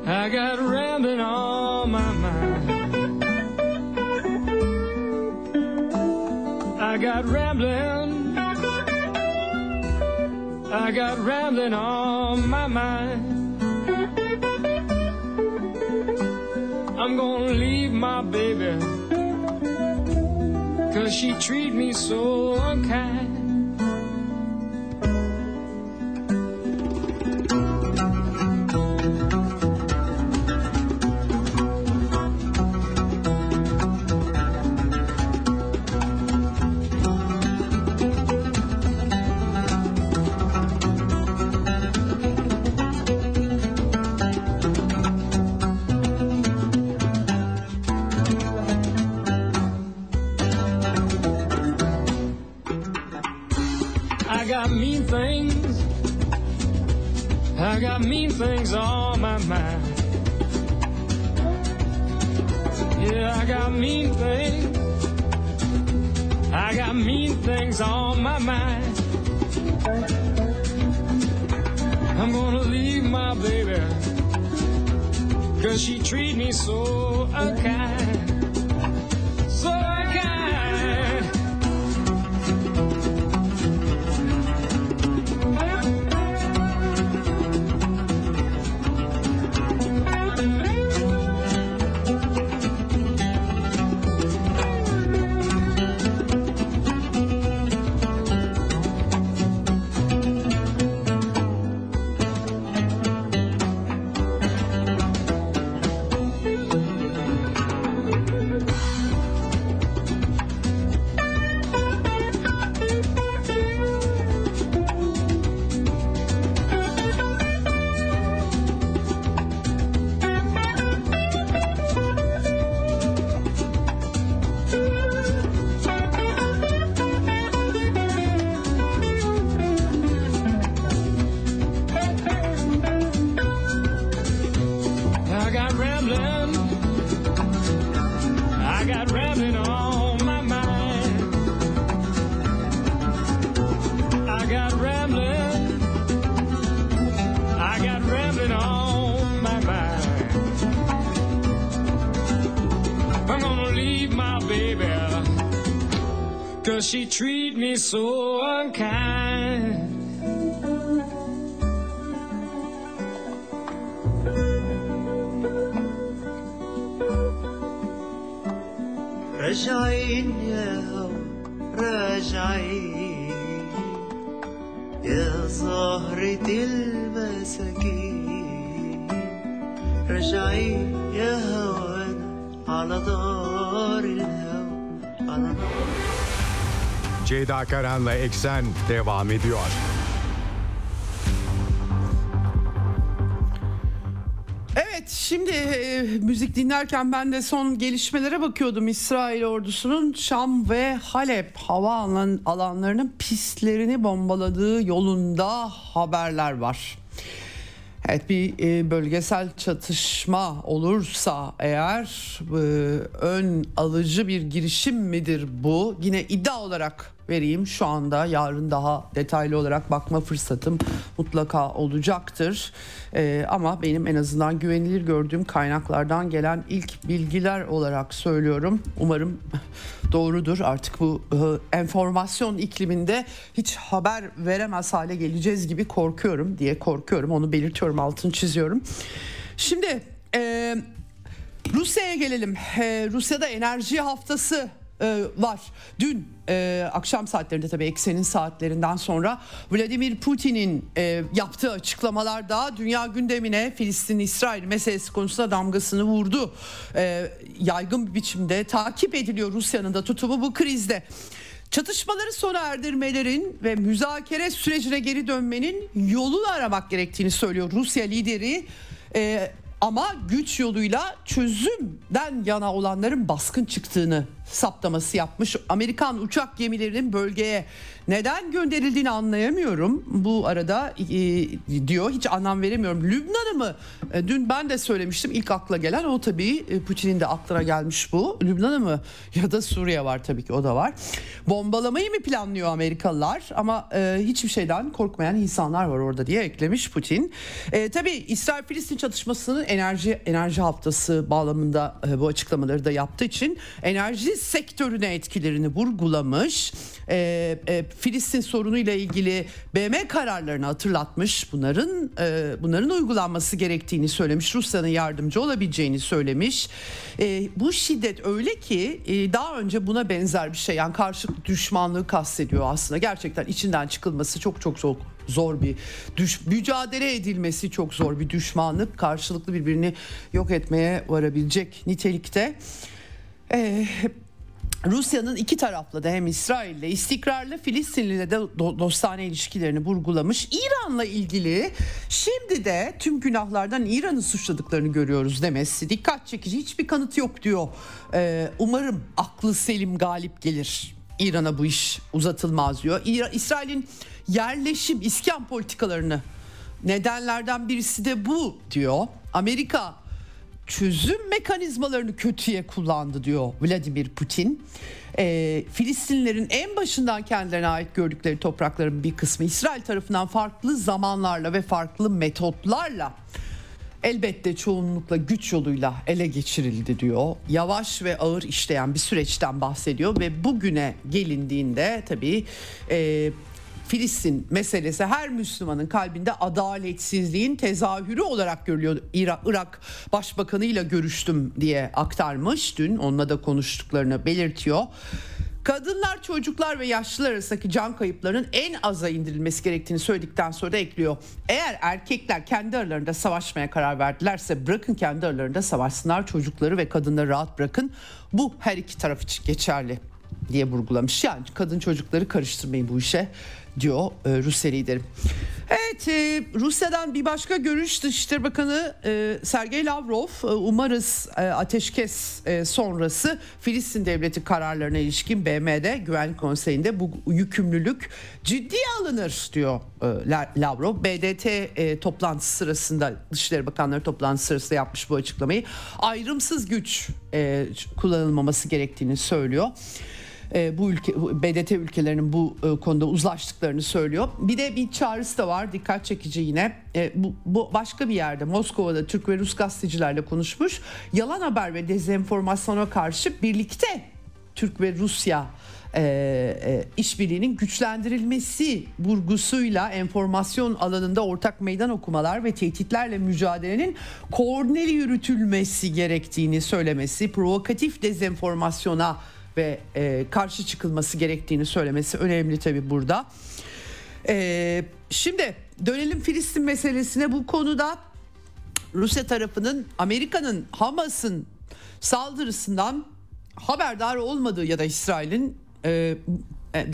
I got rambling on my mind. I got rambling. I got rambling on my mind. I'm gonna leave my baby, cause she treat me so unkind. Mean things on my mind. Yeah, I got mean things. I got mean things on my mind. I'm gonna leave my baby. Cause she treat me so unkind. Ceyda Karan'la Eksen devam ediyor. Evet şimdi e, müzik dinlerken ben de son gelişmelere bakıyordum. İsrail ordusunun Şam ve Halep hava alan, alanlarının pistlerini bombaladığı yolunda haberler var. Evet bir e, bölgesel çatışma olursa eğer e, ön alıcı bir girişim midir bu? Yine iddia olarak vereyim şu anda yarın daha detaylı olarak bakma fırsatım mutlaka olacaktır. E, ama benim en azından güvenilir gördüğüm kaynaklardan gelen ilk bilgiler olarak söylüyorum. Umarım (laughs) doğrudur artık bu e, enformasyon ikliminde hiç haber veremez hale geleceğiz gibi korkuyorum diye korkuyorum onu belirtiyorum altını çiziyorum. Şimdi e, Rusya'ya gelelim. E, Rusya'da enerji haftası e, var. Dün e, akşam saatlerinde tabii eksenin saatlerinden sonra Vladimir Putin'in e, yaptığı açıklamalarda dünya gündemine Filistin-İsrail meselesi konusunda damgasını vurdu. E, yaygın bir biçimde takip ediliyor Rusya'nın da tutumu bu krizde. Çatışmaları sona erdirmelerin ve müzakere sürecine geri dönmenin yolunu aramak gerektiğini söylüyor Rusya lideri. E, ama güç yoluyla çözümden yana olanların baskın çıktığını saptaması yapmış. Amerikan uçak gemilerinin bölgeye neden gönderildiğini anlayamıyorum. Bu arada e, diyor hiç anlam veremiyorum. Lübnan'ı mı? E, dün ben de söylemiştim ilk akla gelen o tabii e, Putin'in de aklına gelmiş bu. Lübnan'ı mı? Ya da Suriye var tabii ki o da var. Bombalamayı mı planlıyor Amerikalılar? Ama e, hiçbir şeyden korkmayan insanlar var orada diye eklemiş Putin. E, tabii İsrail-Filistin çatışmasının enerji enerji haftası bağlamında e, bu açıklamaları da yaptığı için enerji sektörüne etkilerini vurgulamış. E, e, Filistin sorunuyla ilgili BM kararlarını hatırlatmış. Bunların e, bunların uygulanması gerektiğini söylemiş. Rusya'nın yardımcı olabileceğini söylemiş. E, bu şiddet öyle ki e, daha önce buna benzer bir şey yani karşılıklı düşmanlığı kastediyor aslında. Gerçekten içinden çıkılması çok çok zor zor bir düş mücadele edilmesi çok zor bir düşmanlık karşılıklı birbirini yok etmeye varabilecek nitelikte. Ee, Rusya'nın iki taraflı da hem İsrail'le istikrarlı Filistinli'yle de do- dostane ilişkilerini vurgulamış. İran'la ilgili şimdi de tüm günahlardan İran'ı suçladıklarını görüyoruz demesi dikkat çekici hiçbir kanıt yok diyor. Ee, umarım aklı selim galip gelir. İran'a bu iş uzatılmaz diyor. İsrail'in yerleşim iskan politikalarını Nedenlerden birisi de bu diyor. Amerika çözüm mekanizmalarını kötüye kullandı diyor Vladimir Putin. Ee, Filistinlerin en başından kendilerine ait gördükleri toprakların bir kısmı İsrail tarafından farklı zamanlarla ve farklı metotlarla elbette çoğunlukla güç yoluyla ele geçirildi diyor. Yavaş ve ağır işleyen bir süreçten bahsediyor ve bugüne gelindiğinde tabii e, Filistin meselesi her Müslümanın kalbinde adaletsizliğin tezahürü olarak görülüyor. Irak, Irak Başbakanıyla görüştüm diye aktarmış dün onunla da konuştuklarını belirtiyor. Kadınlar, çocuklar ve yaşlılar arasındaki can kayıplarının en aza indirilmesi gerektiğini söyledikten sonra da ekliyor. Eğer erkekler kendi aralarında savaşmaya karar verdilerse bırakın kendi aralarında savaşsınlar çocukları ve kadınları rahat bırakın. Bu her iki taraf için geçerli diye vurgulamış. Yani kadın çocukları karıştırmayın bu işe diyor e, Rusya lideri. Evet e, Rusya'dan bir başka görüş Dışişleri Bakanı e, Sergey Lavrov e, umarız e, ateşkes e, sonrası Filistin devleti kararlarına ilişkin BM'de Güvenlik Konseyi'nde bu yükümlülük ciddiye alınır diyor e, Lavrov. BDT e, toplantısı sırasında Dışişleri Bakanları toplantısı sırasında yapmış bu açıklamayı. Ayrımsız güç e, kullanılmaması gerektiğini söylüyor e, bu ülke BDT ülkelerinin bu e, konuda uzlaştıklarını söylüyor. Bir de bir çağrısı da var dikkat çekici yine. E, bu, bu başka bir yerde Moskova'da Türk ve Rus gazetecilerle konuşmuş. Yalan haber ve dezenformasyona karşı birlikte Türk ve Rusya e, e, işbirliğinin güçlendirilmesi vurgusuyla enformasyon alanında ortak meydan okumalar ve tehditlerle mücadelenin koordineli yürütülmesi gerektiğini söylemesi, provokatif dezenformasyona ve e, karşı çıkılması gerektiğini söylemesi önemli tabi burada. E, şimdi dönelim Filistin meselesine bu konuda Rusya tarafının Amerika'nın Hamas'ın saldırısından haberdar olmadığı ya da İsrail'in e,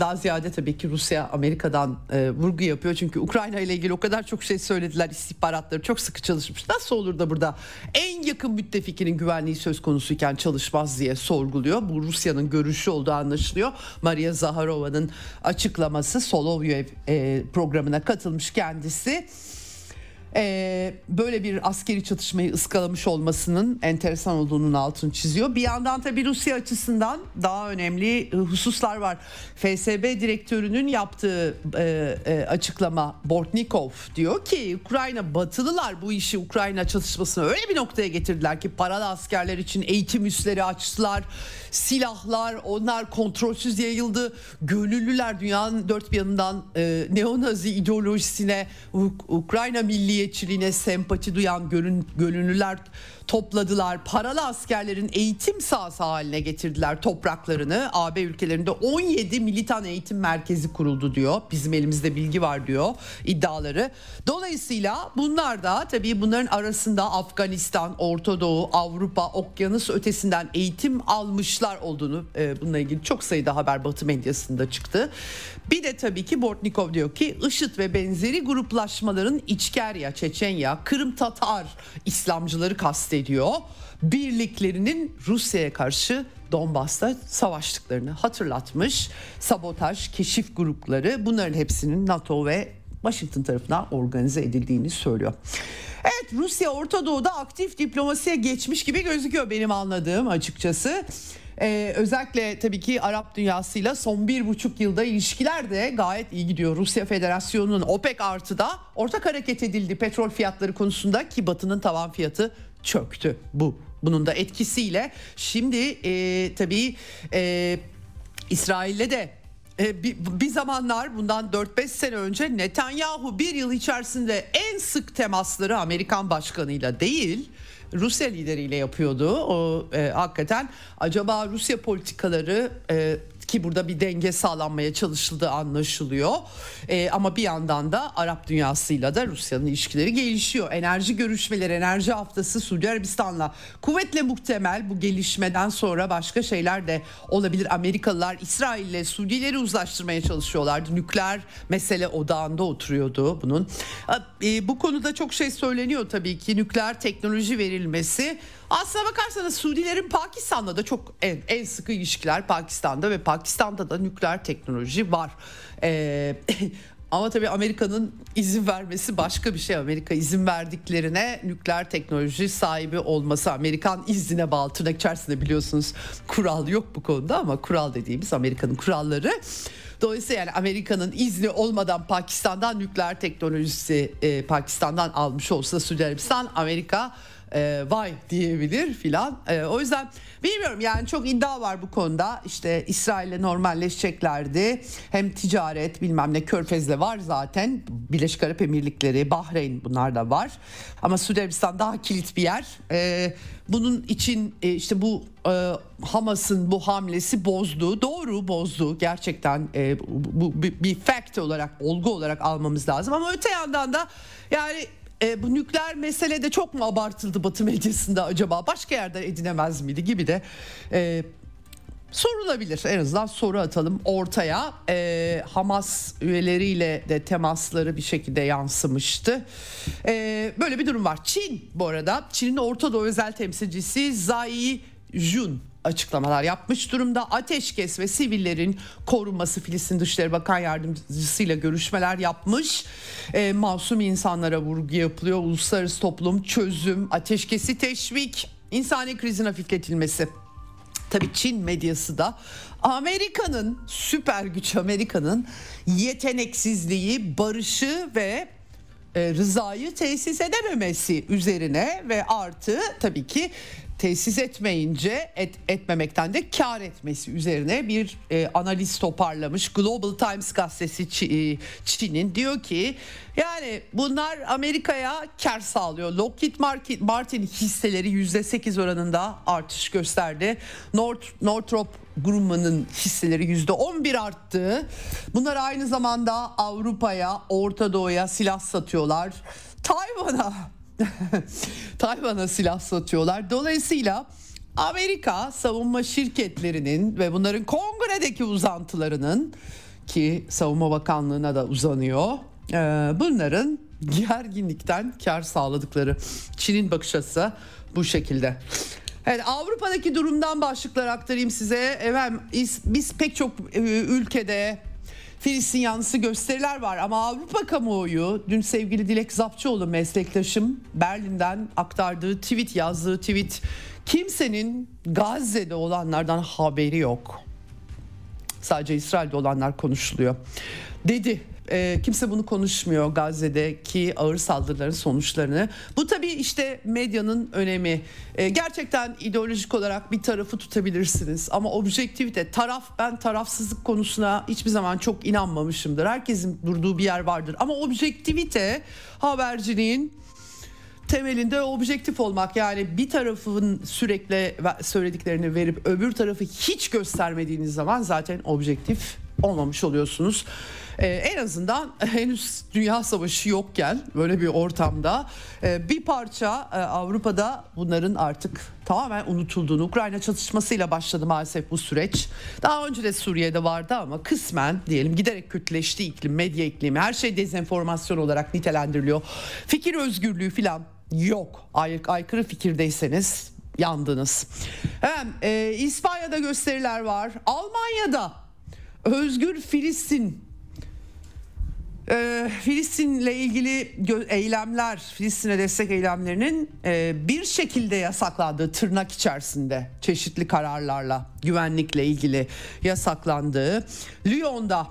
daha ziyade tabii ki Rusya Amerika'dan e, vurgu yapıyor. Çünkü Ukrayna ile ilgili o kadar çok şey söylediler. istihbaratları çok sıkı çalışmış. Nasıl olur da burada en yakın müttefikinin güvenliği söz konusuyken çalışmaz diye sorguluyor. Bu Rusya'nın görüşü olduğu anlaşılıyor. Maria Zaharova'nın açıklaması Solovyev e, programına katılmış kendisi e, böyle bir askeri çatışmayı ıskalamış olmasının enteresan olduğunun altını çiziyor. Bir yandan tabi Rusya açısından daha önemli hususlar var. FSB direktörünün yaptığı e, e, açıklama Bortnikov diyor ki Ukrayna batılılar bu işi Ukrayna çatışmasını öyle bir noktaya getirdiler ki paralı askerler için eğitim üsleri açtılar. Silahlar onlar kontrolsüz yayıldı. Gönüllüler dünyanın dört bir yanından e, neonazi ideolojisine Ukrayna milliye milliyetçiliğine sempati duyan gönül, gönüllüler topladılar. Paralı askerlerin eğitim sahası haline getirdiler topraklarını. AB ülkelerinde 17 militan eğitim merkezi kuruldu diyor. Bizim elimizde bilgi var diyor iddiaları. Dolayısıyla bunlar da tabii bunların arasında Afganistan, Orta Doğu, Avrupa, okyanus ötesinden eğitim almışlar olduğunu e, bununla ilgili çok sayıda haber Batı medyasında çıktı. Bir de tabii ki Bortnikov diyor ki IŞİD ve benzeri gruplaşmaların İçkerya, Çeçenya, Kırım Tatar İslamcıları kastediyor. Birliklerinin Rusya'ya karşı Donbas'ta savaştıklarını hatırlatmış. Sabotaj, keşif grupları bunların hepsinin NATO ve Washington tarafından organize edildiğini söylüyor. Evet Rusya Orta Doğu'da aktif diplomasiye geçmiş gibi gözüküyor benim anladığım açıkçası. Ee, özellikle tabii ki Arap dünyasıyla son bir buçuk yılda ilişkiler de gayet iyi gidiyor. Rusya Federasyonu'nun OPEC artıda ortak hareket edildi petrol fiyatları konusunda ki Batı'nın tavan fiyatı çöktü bu. Bunun da etkisiyle şimdi e, tabii e, İsrail'le de e, bir, bir zamanlar bundan 4-5 sene önce Netanyahu bir yıl içerisinde en sık temasları Amerikan başkanıyla değil Rusya lideriyle yapıyordu. O e, hakikaten acaba Rusya politikaları e, ki burada bir denge sağlanmaya çalışıldığı anlaşılıyor. E, ama bir yandan da Arap dünyasıyla da Rusya'nın ilişkileri gelişiyor. Enerji görüşmeleri, enerji haftası Suudi Arabistan'la kuvvetle muhtemel bu gelişmeden sonra başka şeyler de olabilir. Amerikalılar İsrail ile Suudileri uzlaştırmaya çalışıyorlardı. Nükleer mesele odağında oturuyordu bunun. E, bu konuda çok şey söyleniyor tabii ki nükleer teknoloji verilmesi Aslına bakarsanız Suudilerin Pakistan'da da çok en, en sıkı ilişkiler Pakistan'da ve Pakistan'da da nükleer teknoloji var. Ee, (laughs) Ama tabii Amerika'nın izin vermesi başka bir şey. Amerika izin verdiklerine nükleer teknoloji sahibi olması Amerikan iznine bağlı tırnak içerisinde biliyorsunuz kural yok bu konuda ama kural dediğimiz Amerika'nın kuralları. Dolayısıyla yani Amerika'nın izni olmadan Pakistan'dan nükleer teknolojisi e, Pakistan'dan almış olsa Suudi Arabistan Amerika e, vay diyebilir filan. E, o yüzden bilmiyorum yani çok iddia var bu konuda. İşte İsrail'le normalleşeceklerdi. Hem ticaret bilmem ne Körfez'de var zaten. Birleşik Arap Emirlikleri, Bahreyn bunlar da var. Ama Suudi Arabistan daha kilit bir yer. E, bunun için e, işte bu e, Hamas'ın bu hamlesi bozdu. Doğru bozdu. Gerçekten e, bu, bu bir fact olarak, olgu olarak almamız lazım. Ama öte yandan da yani e, bu nükleer mesele de çok mu abartıldı Batı medyasında acaba? Başka yerde edinemez miydi gibi de e, sorulabilir. En azından soru atalım ortaya. E, Hamas üyeleriyle de temasları bir şekilde yansımıştı. E, böyle bir durum var. Çin bu arada Çin'in Orta Doğu özel temsilcisi Zai Jun açıklamalar yapmış durumda. Ateşkes ve sivillerin korunması Filistin Dışişleri Bakan Yardımcısıyla görüşmeler yapmış. E, masum insanlara vurgu yapılıyor. Uluslararası toplum çözüm, ateşkesi teşvik, insani krizin hafifletilmesi. Tabii Çin medyası da Amerika'nın süper güç Amerika'nın yeteneksizliği, barışı ve e, rızayı tesis edememesi üzerine ve artı tabii ki tesis etmeyince et, etmemekten de kar etmesi üzerine bir e, analiz toparlamış. Global Times gazetesi e, Çin'in diyor ki yani bunlar Amerika'ya kar sağlıyor. Lockheed Martin hisseleri %8 oranında artış gösterdi. North, Northrop Grumman'ın hisseleri %11 arttı. Bunlar aynı zamanda Avrupa'ya, Orta Doğu'ya silah satıyorlar. Tayvan'a (laughs) Tayvan'a silah satıyorlar. Dolayısıyla Amerika savunma şirketlerinin ve bunların kongredeki uzantılarının ki savunma bakanlığına da uzanıyor. e, Bunların gerginlikten kar sağladıkları Çin'in bakış açısı bu şekilde. Evet Avrupa'daki durumdan başlıklar aktarayım size. Biz, biz pek çok e, ülkede Filistin yanlısı gösteriler var ama Avrupa kamuoyu dün sevgili Dilek Zapçıoğlu meslektaşım Berlin'den aktardığı tweet yazdığı tweet kimsenin Gazze'de olanlardan haberi yok. Sadece İsrail'de olanlar konuşuluyor. Dedi e, kimse bunu konuşmuyor Gazze'deki ağır saldırıların sonuçlarını. Bu tabii işte medyanın önemi. E, gerçekten ideolojik olarak bir tarafı tutabilirsiniz ama objektivite, taraf ben tarafsızlık konusuna hiçbir zaman çok inanmamışımdır. Herkesin durduğu bir yer vardır ama objektivite haberciliğin temelinde objektif olmak yani bir tarafın sürekli söylediklerini verip öbür tarafı hiç göstermediğiniz zaman zaten objektif olmamış oluyorsunuz. Ee, en azından (laughs) henüz dünya savaşı yokken böyle bir ortamda e, bir parça e, Avrupa'da bunların artık tamamen unutulduğunu Ukrayna çatışmasıyla başladı maalesef bu süreç. Daha önce de Suriye'de vardı ama kısmen diyelim giderek kötüleşti iklim, medya iklimi her şey dezenformasyon olarak nitelendiriliyor. Fikir özgürlüğü falan yok. Ay, aykırı fikirdeyseniz yandınız. Hem e, İspanya'da gösteriler var. Almanya'da Özgür Filistin e, Filistin'le ilgili eylemler, Filistin'e destek eylemlerinin e, bir şekilde yasaklandığı tırnak içerisinde çeşitli kararlarla güvenlikle ilgili yasaklandığı Lyon'da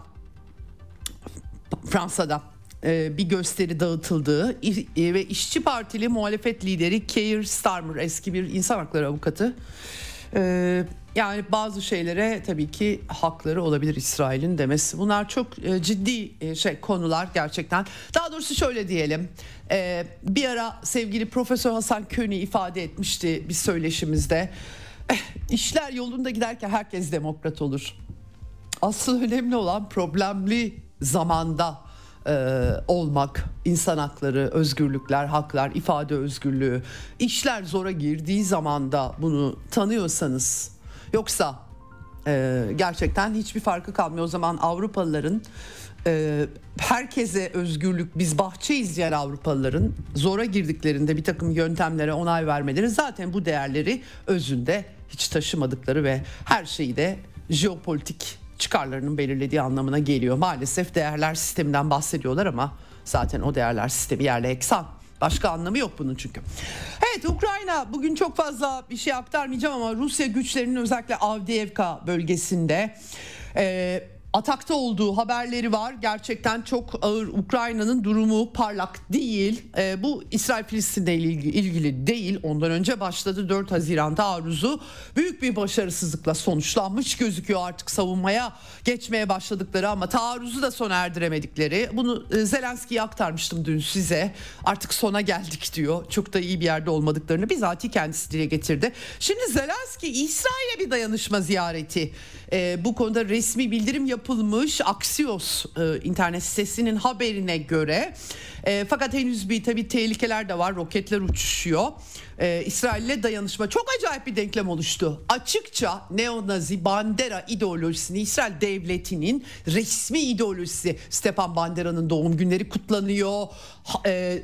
Fransa'da e, bir gösteri dağıtıldığı e, ve işçi partili muhalefet lideri Keir Starmer eski bir insan hakları avukatı e, yani bazı şeylere tabii ki hakları olabilir İsrail'in demesi. Bunlar çok e, ciddi e, şey konular gerçekten. Daha doğrusu şöyle diyelim. E, bir ara sevgili Profesör Hasan Köni ifade etmişti bir söyleşimizde. Eh, işler yolunda giderken herkes demokrat olur. Asıl önemli olan problemli zamanda e, olmak, insan hakları, özgürlükler, haklar, ifade özgürlüğü. İşler zora girdiği zaman da bunu tanıyorsanız yoksa e, gerçekten hiçbir farkı kalmıyor. O zaman Avrupalıların e, herkese özgürlük biz bahçe izleyen Avrupalıların zora girdiklerinde bir takım yöntemlere onay vermeleri zaten bu değerleri özünde hiç taşımadıkları ve her şeyi de jeopolitik çıkarlarının belirlediği anlamına geliyor. Maalesef değerler sisteminden bahsediyorlar ama zaten o değerler sistemi yerle eksan. Başka anlamı yok bunun çünkü. Evet Ukrayna bugün çok fazla bir şey aktarmayacağım ama Rusya güçlerinin özellikle Avdiivka bölgesinde e, atakta olduğu haberleri var. Gerçekten çok ağır Ukrayna'nın durumu parlak değil. E, bu İsrail-Filistin'le ilgili, ilgili değil. Ondan önce başladı 4 Haziran taarruzu. Büyük bir başarısızlıkla sonuçlanmış gözüküyor artık savunmaya geçmeye başladıkları ama taarruzu da sona erdiremedikleri. Bunu e, Zelenski'ye aktarmıştım dün size. Artık sona geldik diyor. Çok da iyi bir yerde olmadıklarını bizatihi kendisi dile getirdi. Şimdi Zelenski İsrail'e bir dayanışma ziyareti. E, bu konuda resmi bildirim yapılmış Axios e, internet sitesinin haberine göre. E, fakat henüz bir tabii tehlikeler de var. Roketler uçuşuyor. E, İsrail'le dayanışma çok acayip bir denklem oluştu. Açıkça neonazi Bandera ideolojisini İsrail devletinin resmi ideolojisi Stepan Bandera'nın doğum günleri kutlanıyor. E,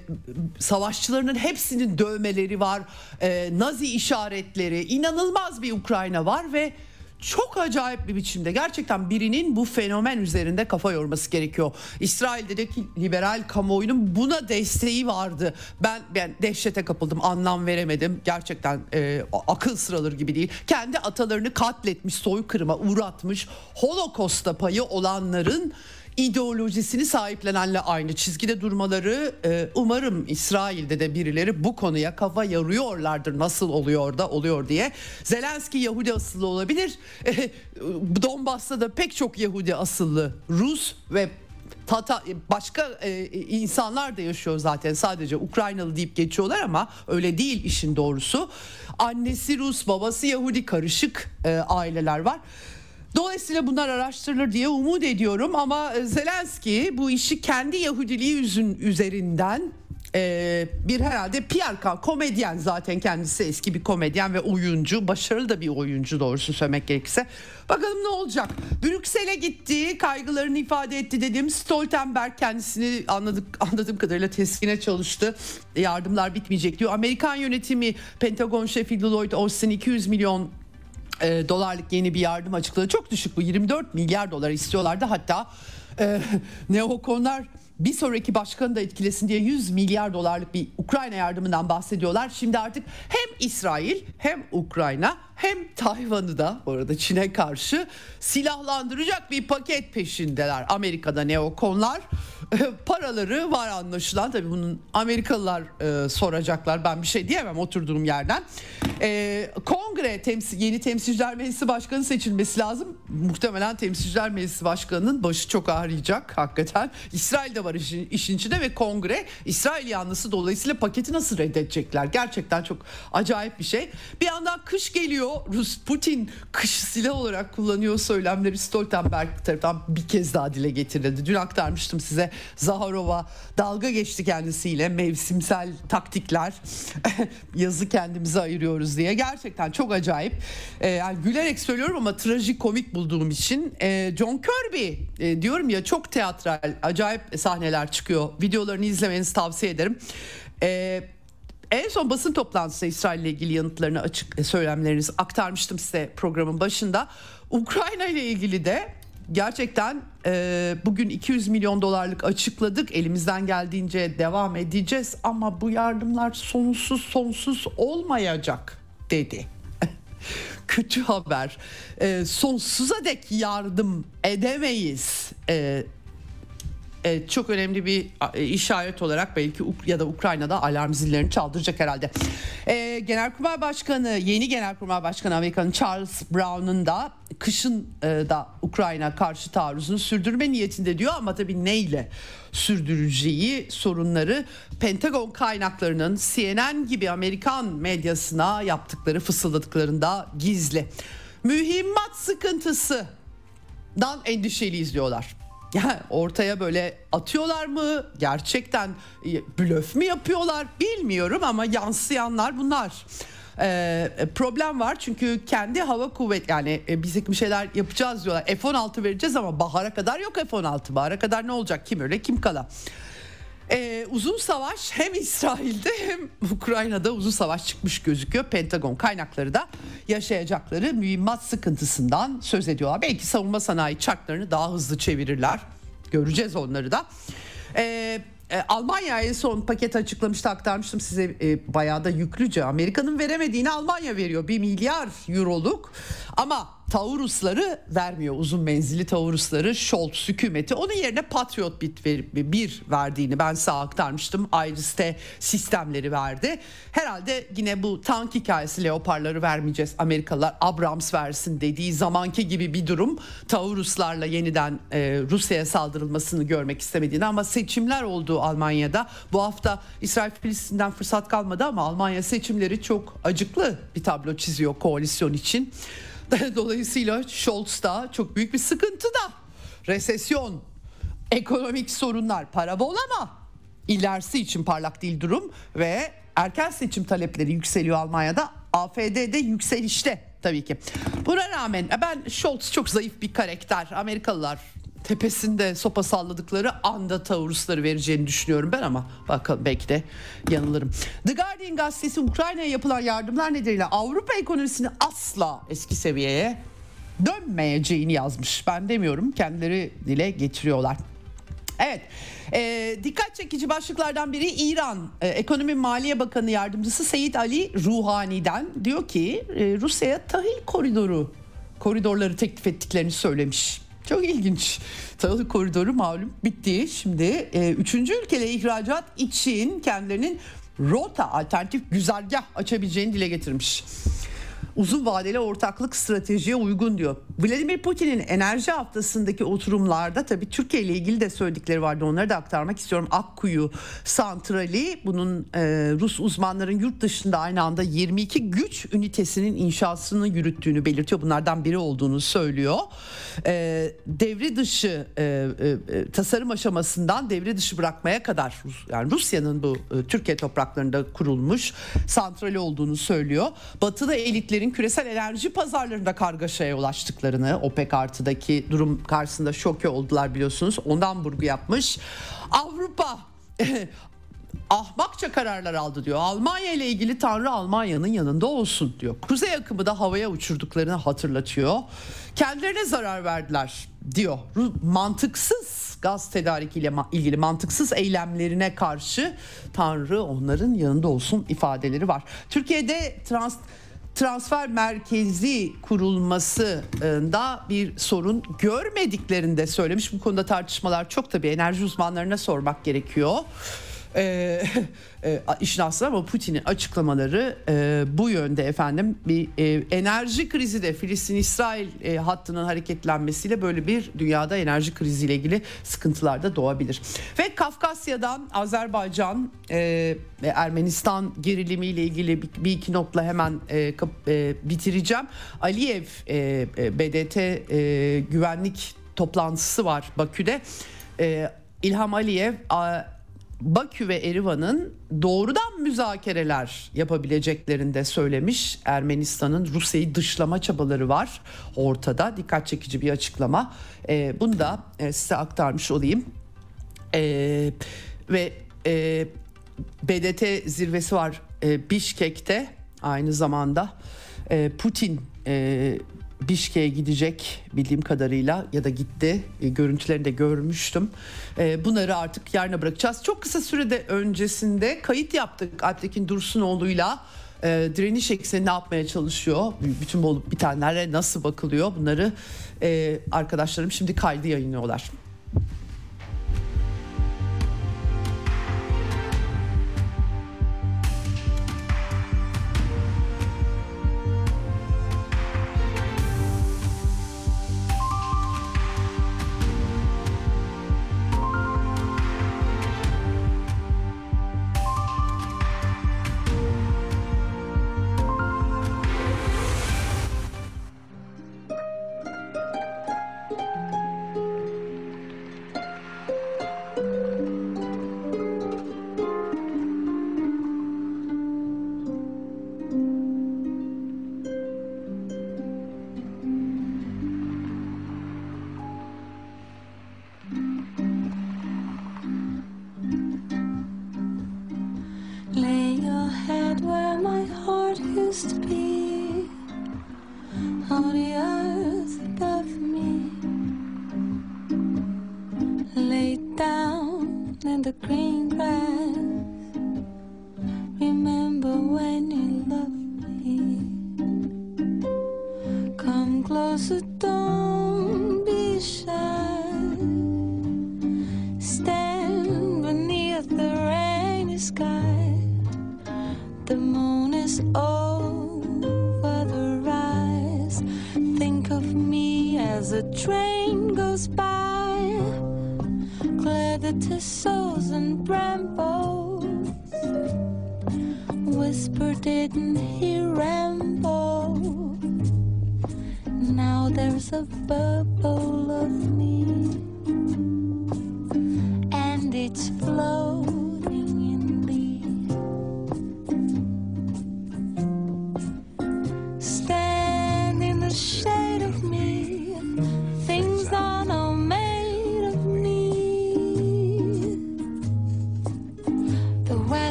savaşçılarının hepsinin dövmeleri var. E, Nazi işaretleri inanılmaz bir Ukrayna var ve çok acayip bir biçimde gerçekten birinin bu fenomen üzerinde kafa yorması gerekiyor. İsrail'deki liberal kamuoyunun buna desteği vardı. Ben ben dehşete kapıldım, anlam veremedim. Gerçekten e, akıl sıraları gibi değil. Kendi atalarını katletmiş, soykırıma uğratmış, Holocaust'ta payı olanların ideolojisini sahiplenenle aynı çizgide durmaları e, umarım İsrail'de de birileri bu konuya kafa yarıyorlardır nasıl oluyor da oluyor diye. Zelenski Yahudi asıllı olabilir. E, Donbas'ta da pek çok Yahudi asıllı Rus ve Tata, başka e, insanlar da yaşıyor zaten sadece Ukraynalı deyip geçiyorlar ama öyle değil işin doğrusu. Annesi Rus, babası Yahudi karışık e, aileler var. Dolayısıyla bunlar araştırılır diye umut ediyorum ama Zelenski bu işi kendi Yahudiliği yüzün üzerinden e, bir herhalde PR komedyen zaten kendisi eski bir komedyen ve oyuncu başarılı da bir oyuncu doğrusu söylemek gerekirse. Bakalım ne olacak? Brüksel'e gitti kaygılarını ifade etti dedim. Stoltenberg kendisini anladık anladığım kadarıyla teskine çalıştı. Yardımlar bitmeyecek diyor. Amerikan yönetimi Pentagon şefi Lloyd Austin 200 milyon e, dolarlık yeni bir yardım açıkladı. Çok düşük bu 24 milyar dolar istiyorlardı. Hatta e, (laughs) neokonlar bir sonraki başkanı da etkilesin diye 100 milyar dolarlık bir Ukrayna yardımından bahsediyorlar. Şimdi artık hem İsrail hem Ukrayna hem Tayvan'ı da orada Çin'e karşı silahlandıracak bir paket peşindeler. Amerika'da neokonlar (laughs) paraları var anlaşılan. Tabii bunun Amerikalılar e, soracaklar. Ben bir şey diyemem oturduğum yerden. E, kongre temsil, yeni temsilciler meclisi başkanı seçilmesi lazım. Muhtemelen temsilciler meclisi başkanının başı çok ağrıyacak hakikaten. İsrail'de var işin, işin içinde ve kongre İsrail yanlısı dolayısıyla paketi nasıl reddedecekler? Gerçekten çok acayip bir şey. Bir yandan kış geliyor. Rus Putin kış silah olarak kullanıyor söylemleri Stoltenberg tarafından bir kez daha dile getirildi. Dün aktarmıştım size Zaharova dalga geçti kendisiyle mevsimsel taktikler. (laughs) Yazı kendimize ayırıyoruz diye. Gerçekten çok acayip. Ee, yani gülerek söylüyorum ama trajik komik bulduğum için ee, John Kirby e, diyorum ya çok teatral acayip sahneler çıkıyor. Videolarını izlemenizi tavsiye ederim. Ee, en son basın toplantısı İsrail ile ilgili yanıtlarını açık e, söylemlerinizi aktarmıştım size programın başında. Ukrayna ile ilgili de gerçekten e, bugün 200 milyon dolarlık açıkladık. Elimizden geldiğince devam edeceğiz ama bu yardımlar sonsuz sonsuz olmayacak dedi. (laughs) Kötü haber. E, sonsuza dek yardım edemeyiz. E, e, çok önemli bir e, işaret olarak belki ya da Ukrayna'da alarm zillerini çaldıracak herhalde. E, Genelkurmay Başkanı, yeni Genelkurmay Başkanı Amerika'nın Charles Brown'un da kışın e, da Ukrayna karşı taarruzunu sürdürme niyetinde diyor ama tabii neyle sürdüreceği sorunları Pentagon kaynaklarının CNN gibi Amerikan medyasına yaptıkları fısıldadıklarında gizli. Mühimmat sıkıntısı dan endişeliyiz diyorlar. Yani ortaya böyle atıyorlar mı? Gerçekten blöf mü yapıyorlar? Bilmiyorum ama yansıyanlar bunlar. Ee, problem var çünkü kendi hava kuvvet yani e, biz bir şeyler yapacağız diyorlar. F-16 vereceğiz ama bahara kadar yok F-16. Bahara kadar ne olacak? Kim öyle kim kala. Ee, uzun savaş hem İsrail'de hem Ukrayna'da uzun savaş çıkmış gözüküyor. Pentagon kaynakları da yaşayacakları mühimmat sıkıntısından söz ediyorlar. Belki savunma sanayi çarklarını daha hızlı çevirirler. Göreceğiz onları da. Ee, e, Almanya en son paket açıklamıştı aktarmıştım size e, bayağı da yüklüce. Amerika'nın veremediğini Almanya veriyor 1 milyar euroluk ama Taurusları vermiyor uzun menzilli Taurusları Scholz hükümeti. Onun yerine Patriot bit bir verdiğini ben size aktarmıştım. Iris-T sistemleri verdi. Herhalde yine bu tank hikayesi Leopardları vermeyeceğiz Amerikalılar Abrams versin dediği zamanki gibi bir durum. Tauruslarla yeniden e, Rusya'ya saldırılmasını görmek istemediğini ama seçimler oldu Almanya'da. Bu hafta İsrail Filistin'den fırsat kalmadı ama Almanya seçimleri çok acıklı bir tablo çiziyor koalisyon için. (laughs) Dolayısıyla Scholz da çok büyük bir sıkıntı da. Resesyon, ekonomik sorunlar, para bol ama ilerisi için parlak değil durum ve erken seçim talepleri yükseliyor Almanya'da. AFD'de yükselişte tabii ki. Buna rağmen e, ben Scholz çok zayıf bir karakter. Amerikalılar tepesinde sopa salladıkları anda Taurusları vereceğini düşünüyorum ben ama bakalım belki de yanılırım. The Guardian gazetesi Ukrayna'ya yapılan yardımlar nedeniyle Avrupa ekonomisini asla eski seviyeye dönmeyeceğini yazmış. Ben demiyorum kendileri dile getiriyorlar. Evet e, dikkat çekici başlıklardan biri İran e, Ekonomi Maliye Bakanı Yardımcısı Seyit Ali Ruhani'den diyor ki e, Rusya'ya tahıl koridoru koridorları teklif ettiklerini söylemiş. Çok ilginç. Tahıl koridoru malum bitti. Şimdi e, üçüncü ülkele ihracat için kendilerinin rota alternatif güzergah açabileceğini dile getirmiş uzun vadeli ortaklık stratejiye uygun diyor. Vladimir Putin'in enerji haftasındaki oturumlarda tabii Türkiye ile ilgili de söyledikleri vardı. Onları da aktarmak istiyorum. Akkuyu santrali bunun e, Rus uzmanların yurt dışında aynı anda 22 güç ünitesinin inşasını yürüttüğünü belirtiyor. Bunlardan biri olduğunu söylüyor. E, devre dışı e, e, e tasarım aşamasından devre dışı bırakmaya kadar yani Rusya'nın bu e, Türkiye topraklarında kurulmuş santrali olduğunu söylüyor. Batıda elitlerin ülkelerin küresel enerji pazarlarında kargaşaya ulaştıklarını OPEC artıdaki durum karşısında şoke oldular biliyorsunuz. Ondan vurgu yapmış. Avrupa (laughs) ahmakça kararlar aldı diyor. Almanya ile ilgili Tanrı Almanya'nın yanında olsun diyor. Kuzey akımı da havaya uçurduklarını hatırlatıyor. Kendilerine zarar verdiler diyor. Mantıksız gaz tedarikiyle ilgili mantıksız eylemlerine karşı Tanrı onların yanında olsun ifadeleri var. Türkiye'de trans transfer merkezi kurulmasında bir sorun görmediklerini de söylemiş. Bu konuda tartışmalar çok tabii enerji uzmanlarına sormak gerekiyor (laughs) e, e, işin aslı ama Putin'in açıklamaları e, bu yönde efendim bir e, enerji krizi de Filistin-İsrail e, hattının hareketlenmesiyle böyle bir dünyada enerji kriziyle ilgili sıkıntılar da doğabilir. Ve Kafkasya'dan Azerbaycan e, ve Ermenistan gerilimiyle ilgili bir, bir iki notla hemen e, kap, e, bitireceğim. Aliyev e, e BDT e, güvenlik toplantısı var Bakü'de. E, İlham Aliyev Bakü ve Erivan'ın doğrudan müzakereler yapabileceklerini de söylemiş. Ermenistan'ın Rusya'yı dışlama çabaları var ortada. Dikkat çekici bir açıklama. E, bunu da e, size aktarmış olayım. E, ve e, BDT zirvesi var e, Bişkek'te aynı zamanda. E, Putin e, Bişke'ye gidecek bildiğim kadarıyla ya da gitti. E, görüntülerini de görmüştüm. E, bunları artık yarına bırakacağız. Çok kısa sürede öncesinde kayıt yaptık Alptekin Dursunoğlu'yla. E, direniş ekseni ne yapmaya çalışıyor? Bütün olup bitenlere nasıl bakılıyor? Bunları e, arkadaşlarım şimdi kaydı yayınlıyorlar.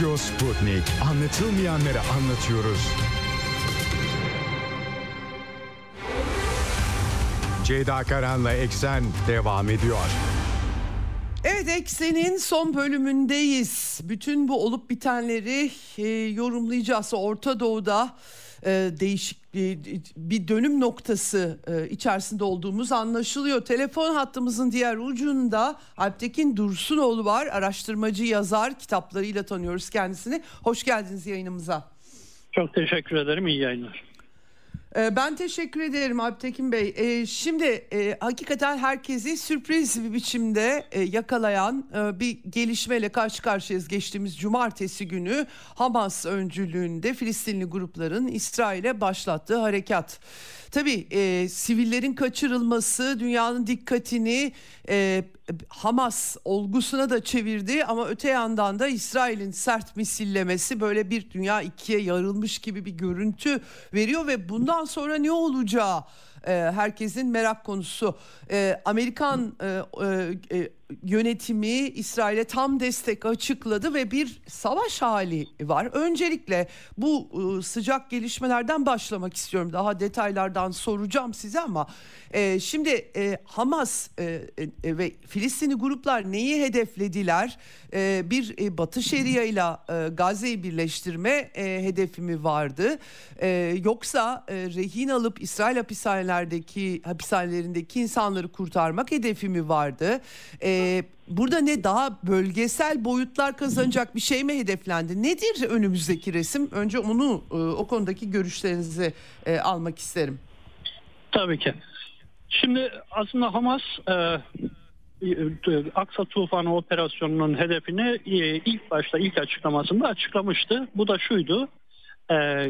Radyo Sputnik. Anlatılmayanları anlatıyoruz. Ceyda Karan'la Eksen devam ediyor. Evet Eksen'in son bölümündeyiz. Bütün bu olup bitenleri e, yorumlayacağız. Orta Doğu'da e, değişik bir dönüm noktası e, içerisinde olduğumuz anlaşılıyor. Telefon hattımızın diğer ucunda Alptekin Dursunoğlu var. Araştırmacı, yazar, kitaplarıyla tanıyoruz kendisini. Hoş geldiniz yayınımıza. Çok teşekkür ederim. İyi yayınlar. Ee, Ben teşekkür ederim Alptekin Bey. Ee, Şimdi e, hakikaten herkesi sürpriz bir biçimde e, yakalayan e, bir gelişmeyle karşı karşıyayız. Geçtiğimiz cumartesi günü Hamas öncülüğünde Filistinli grupların İsrail'e başlattığı harekat. Tabii sivillerin kaçırılması dünyanın dikkatini Hamas olgusuna da çevirdi ama öte yandan da İsrail'in sert misillemesi böyle bir dünya ikiye yarılmış gibi bir görüntü veriyor ve bundan sonra ne olacağı e, herkesin merak konusu. E, Amerikan e, yönetimi İsrail'e tam destek açıkladı ve bir savaş hali var. Öncelikle bu e, sıcak gelişmelerden başlamak istiyorum. Daha detaylardan soracağım size ama e, şimdi e, Hamas e, ve Filistinli gruplar neyi hedeflediler? Bir Batı Şeria ile Gazze'yi birleştirme e, hedefi mi vardı? Yoksa rehin alıp İsrail hapishanelerdeki hapishanelerindeki insanları kurtarmak hedefi mi vardı? E, burada ne daha bölgesel boyutlar kazanacak bir şey mi hedeflendi? Nedir önümüzdeki resim? Önce onu e, o konudaki görüşlerinizi e, almak isterim. Tabii ki. Şimdi aslında Hamas e, e, Aksa Tufanı operasyonunun hedefini e, ilk başta ilk açıklamasında açıklamıştı. Bu da şuydu. E,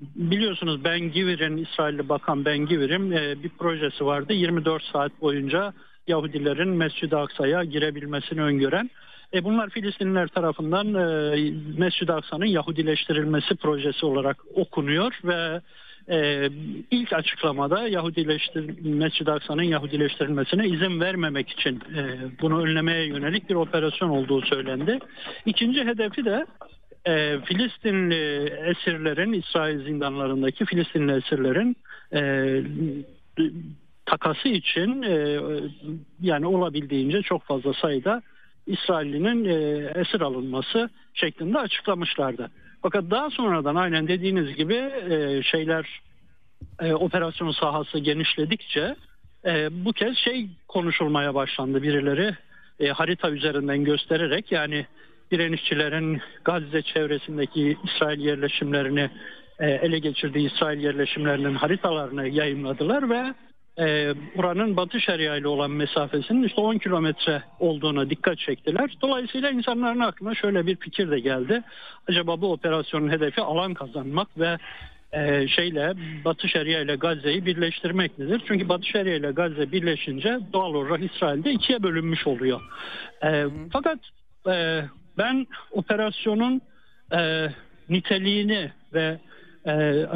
biliyorsunuz Ben Givir'in İsrailli Bakan Ben Givir'in e, bir projesi vardı. 24 saat boyunca Yahudilerin Mescid-i Aksa'ya girebilmesini öngören. E bunlar Filistinliler tarafından e, Mescid-i Aksa'nın Yahudileştirilmesi projesi olarak okunuyor ve e, ilk açıklamada Yahudileştir Mescid-i Aksa'nın Yahudileştirilmesine izin vermemek için e, bunu önlemeye yönelik bir operasyon olduğu söylendi. İkinci hedefi de e, Filistinli esirlerin İsrail zindanlarındaki Filistinli esirlerin e, takası için e, yani olabildiğince çok fazla sayıda İsraillinin e, esir alınması şeklinde açıklamışlardı. Fakat daha sonradan aynen dediğiniz gibi e, şeyler e, operasyon sahası genişledikçe e, bu kez şey konuşulmaya başlandı birileri e, harita üzerinden göstererek yani direnişçilerin Gazze çevresindeki İsrail yerleşimlerini e, ele geçirdiği İsrail yerleşimlerinin haritalarını yayınladılar ve e, buranın Batı Şeria ile olan mesafesinin işte 10 kilometre olduğuna dikkat çektiler. Dolayısıyla insanların aklına şöyle bir fikir de geldi. Acaba bu operasyonun hedefi alan kazanmak ve e, şeyle Batı Şeria ile Gazze'yi birleştirmektedir. Çünkü Batı Şeria ile Gazze birleşince doğal olarak İsrail'de ikiye bölünmüş oluyor. E, fakat e, ben operasyonun e, niteliğini ve e,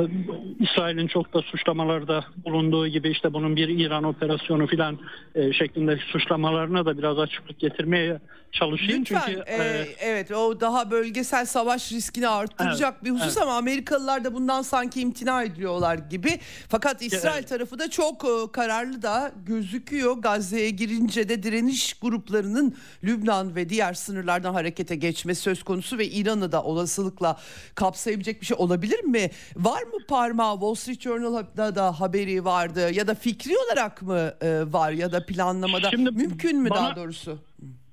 İsrail'in çok da suçlamalarda bulunduğu gibi işte bunun bir İran operasyonu filan e, şeklinde suçlamalarına da biraz açıklık getirmeye çalışayım. Lütfen. Çünkü Ee, e, evet o daha bölgesel savaş riskini arttıracak Evet, bir husus ama Amerikalılar da bundan sanki imtina ediyorlar gibi. Fakat İsrail Evet. tarafı da çok e, kararlı da gözüküyor. Gazze'ye girince de direniş gruplarının Lübnan ve diğer sınırlardan harekete geçmesi söz konusu ve İran'ı da olasılıkla kapsayabilecek bir şey olabilir mi? Var mı parmağı Wall Street Journal'da da haberi vardı ya da fikri olarak mı e, var ya da planlamada Şimdi mümkün mü bana- daha doğrusu?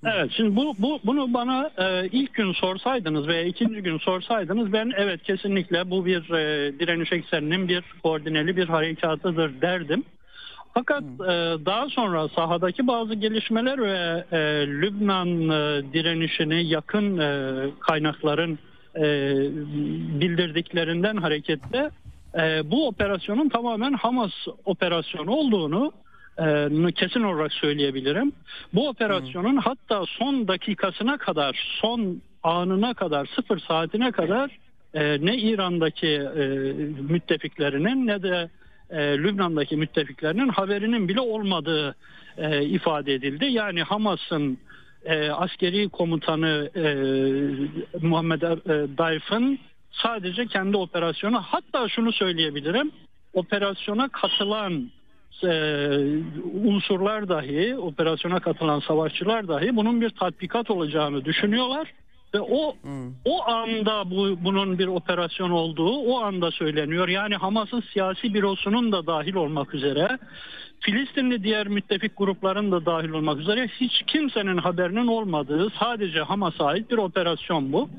Evet şimdi bu, bu bunu bana e, ilk gün sorsaydınız veya ikinci gün sorsaydınız ben evet kesinlikle bu bir e, direniş ekseninin bir koordineli bir harekatıdır derdim. Fakat e, daha sonra sahadaki bazı gelişmeler ve e, Lübnan e, direnişini yakın e, kaynakların e, bildirdiklerinden hareketle e, bu operasyonun tamamen Hamas operasyonu olduğunu e, kesin olarak söyleyebilirim. Bu operasyonun hatta son dakikasına kadar, son anına kadar, sıfır saatine kadar e, ne İran'daki e, müttefiklerinin ne de e, Lübnan'daki müttefiklerinin haberinin bile olmadığı e, ifade edildi. Yani Hamas'ın e, askeri komutanı e, Muhammed e, Dayf'ın sadece kendi operasyonu hatta şunu söyleyebilirim operasyona katılan e, unsurlar dahi operasyona katılan savaşçılar dahi bunun bir tatbikat olacağını düşünüyorlar ve o o anda bu bunun bir operasyon olduğu o anda söyleniyor. Yani Hamas'ın siyasi bürosunun da dahil olmak üzere Filistinli diğer müttefik grupların da dahil olmak üzere hiç kimsenin haberinin olmadığı sadece Hamas'a ait bir operasyon bu.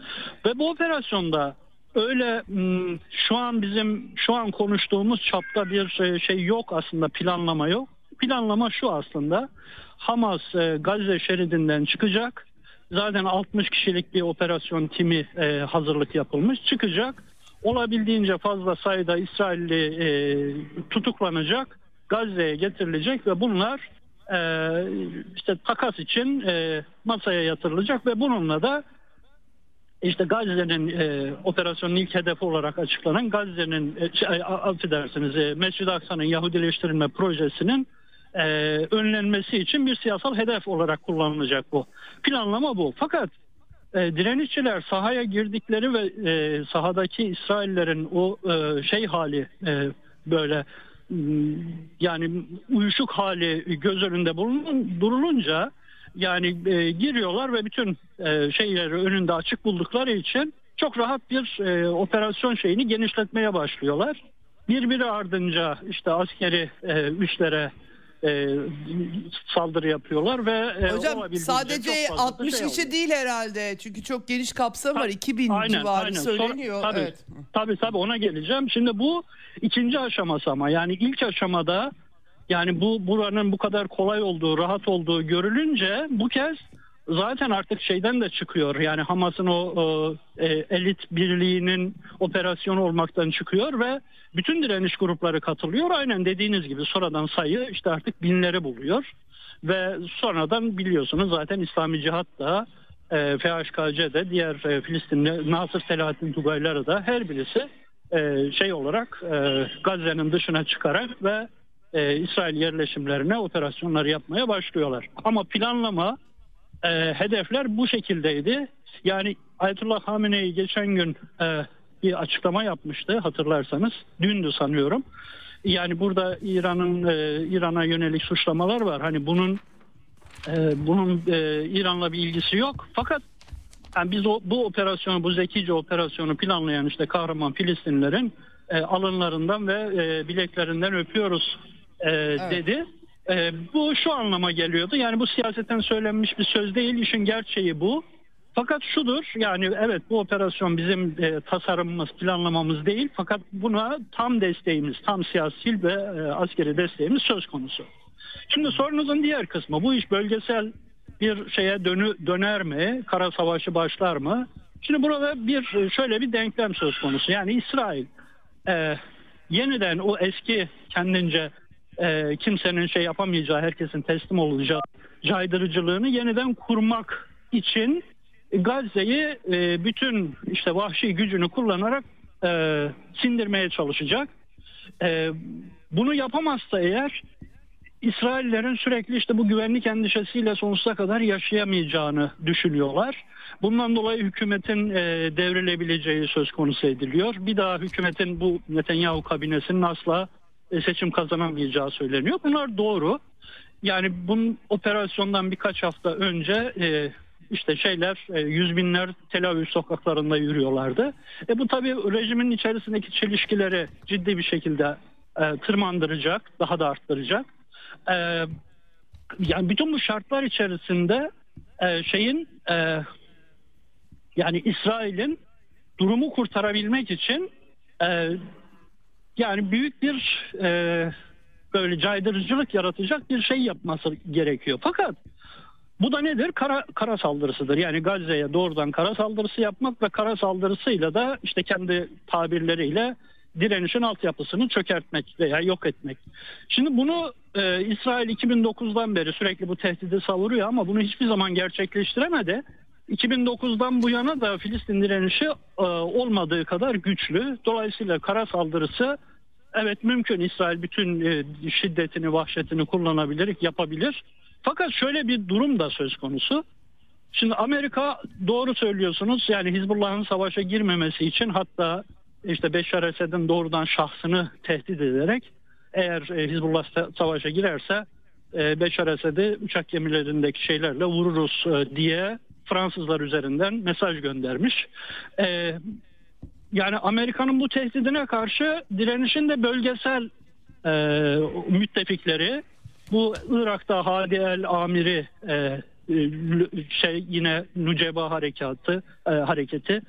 Ve bu operasyonda öyle hmm, şu an bizim şu an konuştuğumuz çapta bir şey, şey yok aslında planlama yok. Planlama şu aslında Hamas e, Gazze şeridinden çıkacak. Zaten 60 kişilik bir operasyon timi e, hazırlık yapılmış çıkacak. Olabildiğince fazla sayıda İsrailli e, tutuklanacak. Gazze'ye getirilecek ve bunlar e, işte takas için e, masaya yatırılacak ve bununla da işte Gazze'nin e, operasyonun ilk hedefi olarak açıklanan Gazze'nin e, şey, affedersiniz e, Mescid-i Aksa'nın Yahudileştirilme projesinin e, önlenmesi için bir siyasal hedef olarak kullanılacak bu. Planlama bu. Fakat e, direnişçiler sahaya girdikleri ve e, sahadaki İsraillerin o e, şey hali e, böyle yani uyuşuk hali göz önünde bulunun, durulunca yani e, giriyorlar ve bütün e, şeyleri önünde açık buldukları için çok rahat bir e, operasyon şeyini genişletmeye başlıyorlar. Birbiri ardınca işte askeri e, üslere e, saldırı yapıyorlar ve e, Hocam sadece çok fazla da 60 şey kişi oluyor. değil herhalde. Çünkü çok geniş kapsam var. Ta- 2000 aynen, civarı aynen. söyleniyor. Sonra- tabii, evet. tabii tabii ona geleceğim. Şimdi bu ikinci aşaması ama yani ilk aşamada yani bu buranın bu kadar kolay olduğu, rahat olduğu görülünce bu kez zaten artık şeyden de çıkıyor. Yani Hamas'ın o, e, elit birliğinin operasyonu olmaktan çıkıyor ve bütün direniş grupları katılıyor. Aynen dediğiniz gibi sonradan sayı işte artık binleri buluyor. Ve sonradan biliyorsunuz zaten İslami Cihat da e, FHKC de diğer e, Filistinli Nasır Selahattin Tugayları da her birisi e, şey olarak e, Gazze'nin dışına çıkarak ve e, İsrail yerleşimlerine operasyonlar yapmaya başlıyorlar. Ama planlama e, hedefler bu şekildeydi. Yani Ayetullah Hamenei geçen gün e, bir açıklama yapmıştı hatırlarsanız. Dündü sanıyorum. Yani burada İran'ın e, İran'a yönelik suçlamalar var. Hani bunun e, bunun e, İran'la bir ilgisi yok. Fakat yani biz o, bu operasyonu, bu zekice operasyonu planlayan işte kahraman Filistinlerin e, alınlarından ve e, bileklerinden öpüyoruz e, dedi. E, bu şu anlama geliyordu. Yani bu siyaseten söylenmiş bir söz değil. İşin gerçeği bu. Fakat şudur yani evet bu operasyon bizim e, tasarımımız, planlamamız değil. Fakat buna tam desteğimiz, tam siyasi ve e, askeri desteğimiz söz konusu. Şimdi sorunuzun diğer kısmı bu iş bölgesel bir şeye dönü, döner mi? Kara savaşı başlar mı? Şimdi burada bir şöyle bir denklem söz konusu. Yani İsrail e, yeniden o eski kendince e, kimsenin şey yapamayacağı, herkesin teslim olacağı caydırıcılığını yeniden kurmak için Gazze'yi e, bütün işte vahşi gücünü kullanarak e, sindirmeye çalışacak. E, bunu yapamazsa eğer İsraillerin sürekli işte bu güvenlik endişesiyle sonsuza kadar yaşayamayacağını düşünüyorlar. Bundan dolayı hükümetin e, devrilebileceği söz konusu ediliyor. Bir daha hükümetin bu Netanyahu kabinesinin asla seçim kazanamayacağı söyleniyor. Bunlar doğru. Yani bunun operasyondan birkaç hafta önce e, işte şeyler e, yüz binler Tel Aviv sokaklarında yürüyorlardı. E bu tabii rejimin içerisindeki çelişkileri ciddi bir şekilde e, tırmandıracak, daha da arttıracak. E, yani bütün bu şartlar içerisinde e, şeyin e, yani İsrail'in durumu kurtarabilmek için e, yani büyük bir e, böyle caydırıcılık yaratacak bir şey yapması gerekiyor. Fakat bu da nedir? Kara, kara saldırısıdır. Yani Gazze'ye doğrudan kara saldırısı yapmak ve kara saldırısıyla da işte kendi tabirleriyle direnişin altyapısını çökertmek veya yok etmek. Şimdi bunu e, İsrail 2009'dan beri sürekli bu tehdidi savuruyor ama bunu hiçbir zaman gerçekleştiremedi. 2009'dan bu yana da Filistin direnişi e, olmadığı kadar güçlü. Dolayısıyla kara saldırısı evet mümkün İsrail bütün e, şiddetini, vahşetini kullanabilir, yapabilir. Fakat şöyle bir durum da söz konusu. Şimdi Amerika doğru söylüyorsunuz yani Hizbullah'ın savaşa girmemesi için hatta işte Beşar Esed'in doğrudan şahsını tehdit ederek eğer e, Hizbullah savaşa girerse Beşar Esed'i uçak gemilerindeki şeylerle vururuz diye Fransızlar üzerinden mesaj göndermiş. Yani Amerika'nın bu tehdidine karşı direnişin de bölgesel müttefikleri bu Irak'ta Hadi el Amiri şey yine Nuceba harekatı hareketi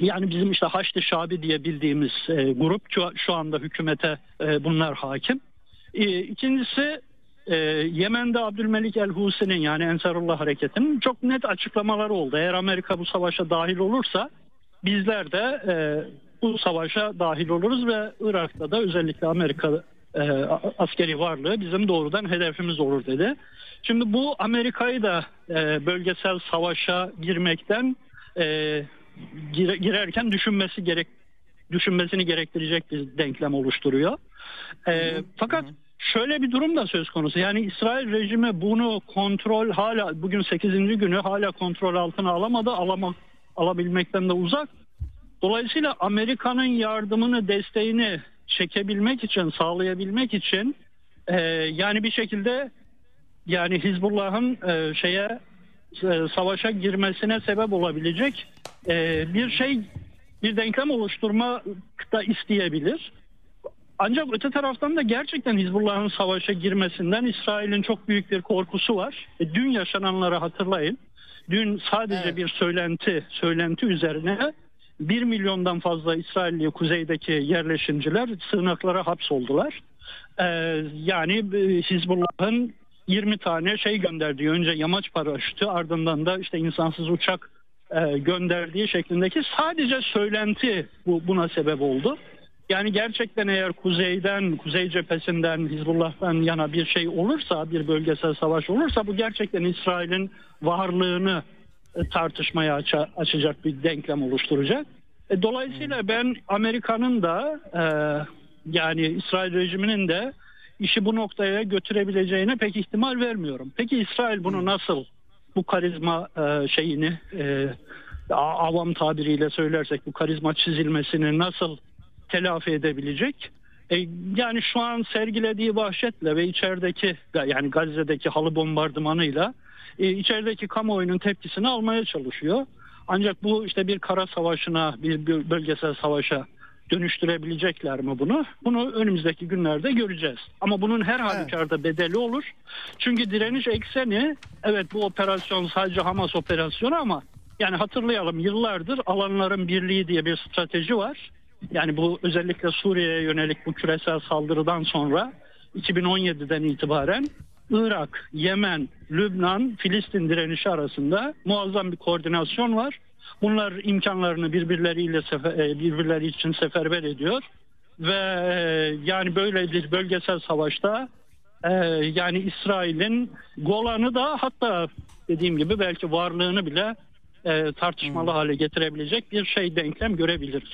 yani bizim işte Haçlı Şabi diye bildiğimiz e, grup şu, şu anda hükümete e, bunlar hakim. E, ikincisi e, Yemen'de Abdülmelik El Husi'nin yani Ensarullah hareketinin çok net açıklamaları oldu. Eğer Amerika bu savaşa dahil olursa bizler de e, bu savaşa dahil oluruz ve Irak'ta da özellikle Amerika e, askeri varlığı bizim doğrudan hedefimiz olur dedi. Şimdi bu Amerika'yı da e, bölgesel savaşa girmekten e, girerken düşünmesi gerek düşünmesini gerektirecek bir denklem oluşturuyor. E, fakat şöyle bir durum da söz konusu. Yani İsrail rejimi bunu kontrol hala bugün 8. günü hala kontrol altına alamadı. Alama, alabilmekten de uzak. Dolayısıyla Amerika'nın yardımını, desteğini çekebilmek için, sağlayabilmek için e, yani bir şekilde yani Hizbullah'ın e, şeye e, savaşa girmesine sebep olabilecek e, bir şey bir denklem oluşturma da isteyebilir. Ancak öte taraftan da gerçekten Hizbullah'ın savaşa girmesinden İsrail'in çok büyük bir korkusu var. E, dün yaşananları hatırlayın. Dün sadece evet. bir söylenti, söylenti üzerine 1 milyondan fazla İsrailli kuzeydeki yerleşimciler sığınaklara hapsoldular. Ee, yani e, Hizbullah'ın 20 tane şey gönderdiği önce yamaç paraşütü ardından da işte insansız uçak e, gönderdiği şeklindeki sadece söylenti bu buna sebep oldu. Yani gerçekten eğer kuzeyden, kuzey cephesinden Hizbullah'tan yana bir şey olursa, bir bölgesel savaş olursa bu gerçekten İsrail'in varlığını e, tartışmaya aç açacak bir denklem oluşturacak. E, dolayısıyla ben Amerika'nın da e, yani İsrail rejiminin de işi bu noktaya götürebileceğine pek ihtimal vermiyorum. Peki İsrail bunu nasıl bu karizma e, şeyini e, avam tabiriyle söylersek bu karizma çizilmesini nasıl telafi edebilecek? E, yani şu an sergilediği vahşetle ve içerideki yani Gazze'deki halı bombardımanıyla e, içerideki kamuoyunun tepkisini almaya çalışıyor. Ancak bu işte bir kara savaşına, bir bölgesel savaşa dönüştürebilecekler mi bunu? Bunu önümüzdeki günlerde göreceğiz. Ama bunun her halükarda evet. bedeli olur. Çünkü direniş ekseni evet bu operasyon sadece Hamas operasyonu ama yani hatırlayalım yıllardır alanların birliği diye bir strateji var. Yani bu özellikle Suriye'ye yönelik bu küresel saldırıdan sonra 2017'den itibaren Irak, Yemen, Lübnan, Filistin direnişi arasında muazzam bir koordinasyon var. Bunlar imkanlarını birbirleriyle sefer, e, birbirleri için seferber ediyor ve e, yani böyle bir bölgesel savaşta e, yani İsrail'in Golan'ı da hatta dediğim gibi belki varlığını bile tartışmalı hale getirebilecek bir şey denklem görebiliriz.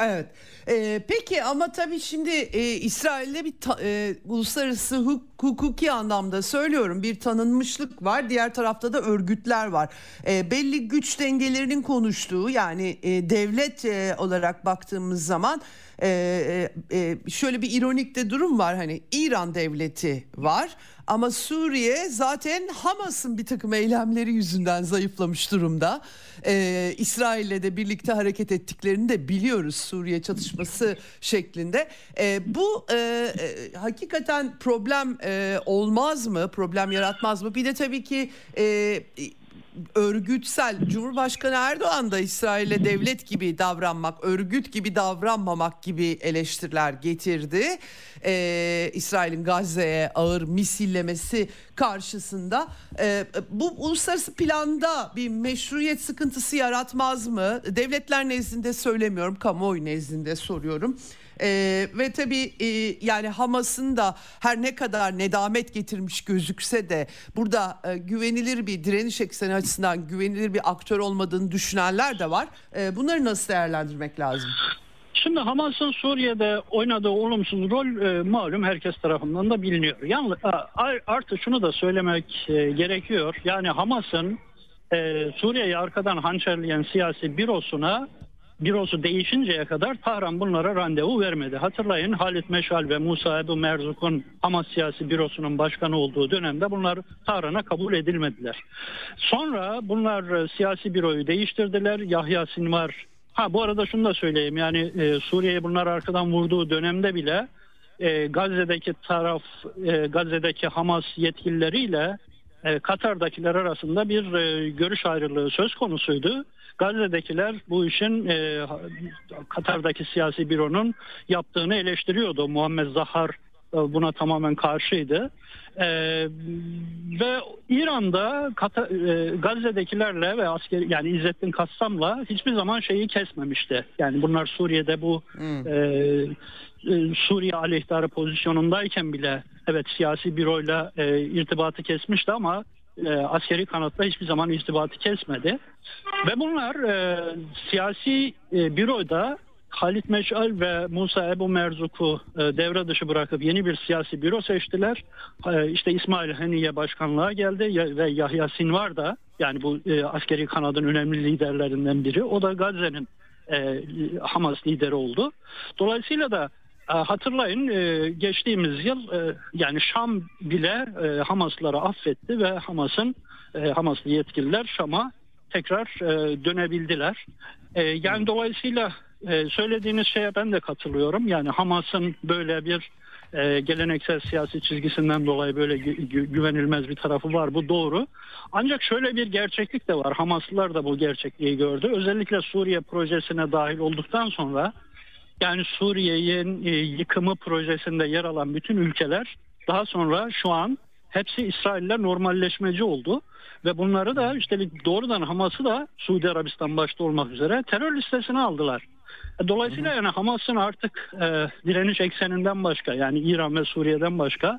Evet. Ee, peki ama tabii şimdi e, İsrail'de bir ta- e, uluslararası huk- hukuki anlamda söylüyorum bir tanınmışlık var. Diğer tarafta da örgütler var. E, belli güç dengelerinin konuştuğu yani e, devlet e, olarak baktığımız zaman e, e, şöyle bir ironik de durum var. Hani İran devleti var ama Suriye zaten Hamas'ın bir takım eylemleri yüzünden zayıflamış durumda. Ee, İsrail'le de birlikte hareket ettiklerini de biliyoruz Suriye çatışması şeklinde. Ee, bu e, e, hakikaten problem e, olmaz mı? Problem yaratmaz mı? Bir de tabii ki e, örgütsel Cumhurbaşkanı Erdoğan da İsrail'e devlet gibi davranmak, örgüt gibi davranmamak gibi eleştiriler getirdi. Ee, İsrail'in Gazze'ye ağır misillemesi karşısında Ee, bu uluslararası planda bir meşruiyet sıkıntısı yaratmaz mı? Devletler nezdinde söylemiyorum, kamuoyu nezdinde soruyorum. Ee, ve tabii e, yani Hamas'ın da her ne kadar nedamet getirmiş gözükse de burada e, güvenilir bir direniş ekseni açısından güvenilir bir aktör olmadığını düşünenler de var. E, bunları nasıl değerlendirmek lazım? Şimdi Hamas'ın Suriye'de oynadığı olumsuz rol e, malum herkes tarafından da biliniyor. Yalnız a- artı şunu da söylemek e, gerekiyor. Yani Hamas'ın e, Suriye'yi arkadan hançerleyen siyasi bürosuna bürosu değişinceye kadar Tahran bunlara randevu vermedi. Hatırlayın Halit Meşal ve Musa Ebu Merzuk'un Hamas siyasi bürosunun başkanı olduğu dönemde bunlar Tahran'a kabul edilmediler. Sonra bunlar e, siyasi büroyu değiştirdiler. Yahya Sinvar Ha bu arada şunu da söyleyeyim yani e, Suriye'ye bunlar arkadan vurduğu dönemde bile e, Gazze'deki taraf e, Gazze'deki Hamas yetkilileriyle e, Katar'dakiler arasında bir e, görüş ayrılığı söz konusuydu. Gazze'dekiler bu işin e, Katar'daki siyasi büronun yaptığını eleştiriyordu. Muhammed Zahar e, buna tamamen karşıydı. E, ve İran'da Kata, e, Gazze'dekilerle ve asker yani İzzettin Kassam'la hiçbir zaman şeyi kesmemişti. Yani bunlar Suriye'de bu e, e, Suriye aleyhtarı pozisyonundayken bile evet siyasi büroyla e, irtibatı kesmişti ama e, askeri kanatla hiçbir zaman irtibatı kesmedi. Ve bunlar e, siyasi e, büroda Halit Meşal ve Musa Ebu Merzuk'u e, devre dışı bırakıp yeni bir siyasi büro seçtiler. E, işte İsmail Haniye başkanlığa geldi ya, ve Yahya Sinvar da yani bu e, askeri kanadın önemli liderlerinden biri. O da Gazze'nin e, Hamas lideri oldu. Dolayısıyla da hatırlayın e, geçtiğimiz yıl e, yani Şam bile e, Hamasları affetti ve Hamas'ın Hamaslı yetkililer Şam'a tekrar dönebildiler. Yani dolayısıyla e, söylediğiniz şeye ben de katılıyorum. Yani Hamas'ın böyle bir e, geleneksel siyasi çizgisinden dolayı böyle gü- gü- güvenilmez bir tarafı var. Bu doğru. Ancak şöyle bir gerçeklik de var. Hamaslılar da bu gerçekliği gördü. Özellikle Suriye projesine dahil olduktan sonra yani Suriye'nin e, yıkımı projesinde yer alan bütün ülkeler daha sonra şu an hepsi İsrail'le normalleşmeci oldu. Ve bunları da üstelik doğrudan Hamas'ı da Suudi Arabistan başta olmak üzere terör listesine aldılar. E, Dolayısıyla yani Hamas'ın artık e, direniş ekseninden başka yani İran ve Suriye'den başka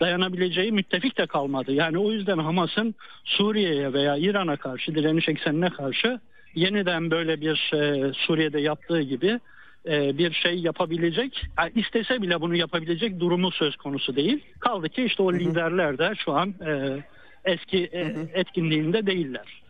dayanabileceği müttefik de kalmadı. Yani o yüzden Hamas'ın Suriye'ye veya İran'a karşı direniş eksenine karşı yeniden böyle bir e, Suriye'de yaptığı gibi e, bir şey yapabilecek, yani istese bile bunu yapabilecek durumu söz konusu değil. Kaldı ki işte o liderler de şu an e, eski e, etkinliğinde değiller.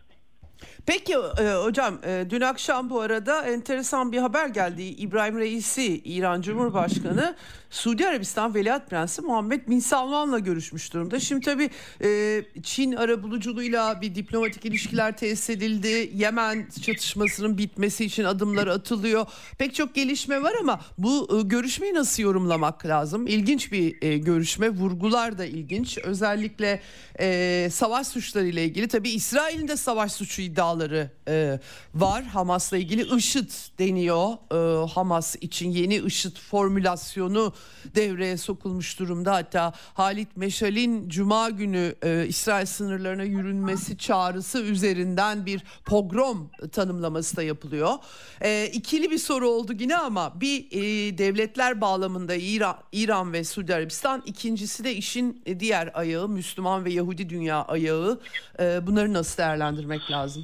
Peki e, hocam e, dün akşam bu arada enteresan bir haber geldi. İbrahim Reisi İran Cumhurbaşkanı Suudi Arabistan Veliaht Prensi Muhammed Bin Salman'la görüşmüş durumda. Şimdi tabii e, Çin arabuluculuğuyla bir diplomatik ilişkiler tesis edildi. Yemen çatışmasının bitmesi için adımlar atılıyor. Pek çok gelişme var ama bu e, görüşmeyi nasıl yorumlamak lazım? İlginç bir e, görüşme. Vurgular da ilginç. Özellikle e, savaş suçları ile ilgili. Tabii İsrail'in de savaş suçu iddiaları e, var. Hamas'la ilgili IŞİD deniyor. E, Hamas için yeni IŞİD formülasyonu devreye sokulmuş durumda. Hatta Halit Meşal'in Cuma günü e, İsrail sınırlarına yürünmesi çağrısı üzerinden bir pogrom tanımlaması da yapılıyor. E, ikili bir soru oldu yine ama bir e, devletler bağlamında İran, İran ve Suudi Arabistan ikincisi de işin diğer ayağı Müslüman ve Yahudi dünya ayağı. E, bunları nasıl değerlendirmek lazım?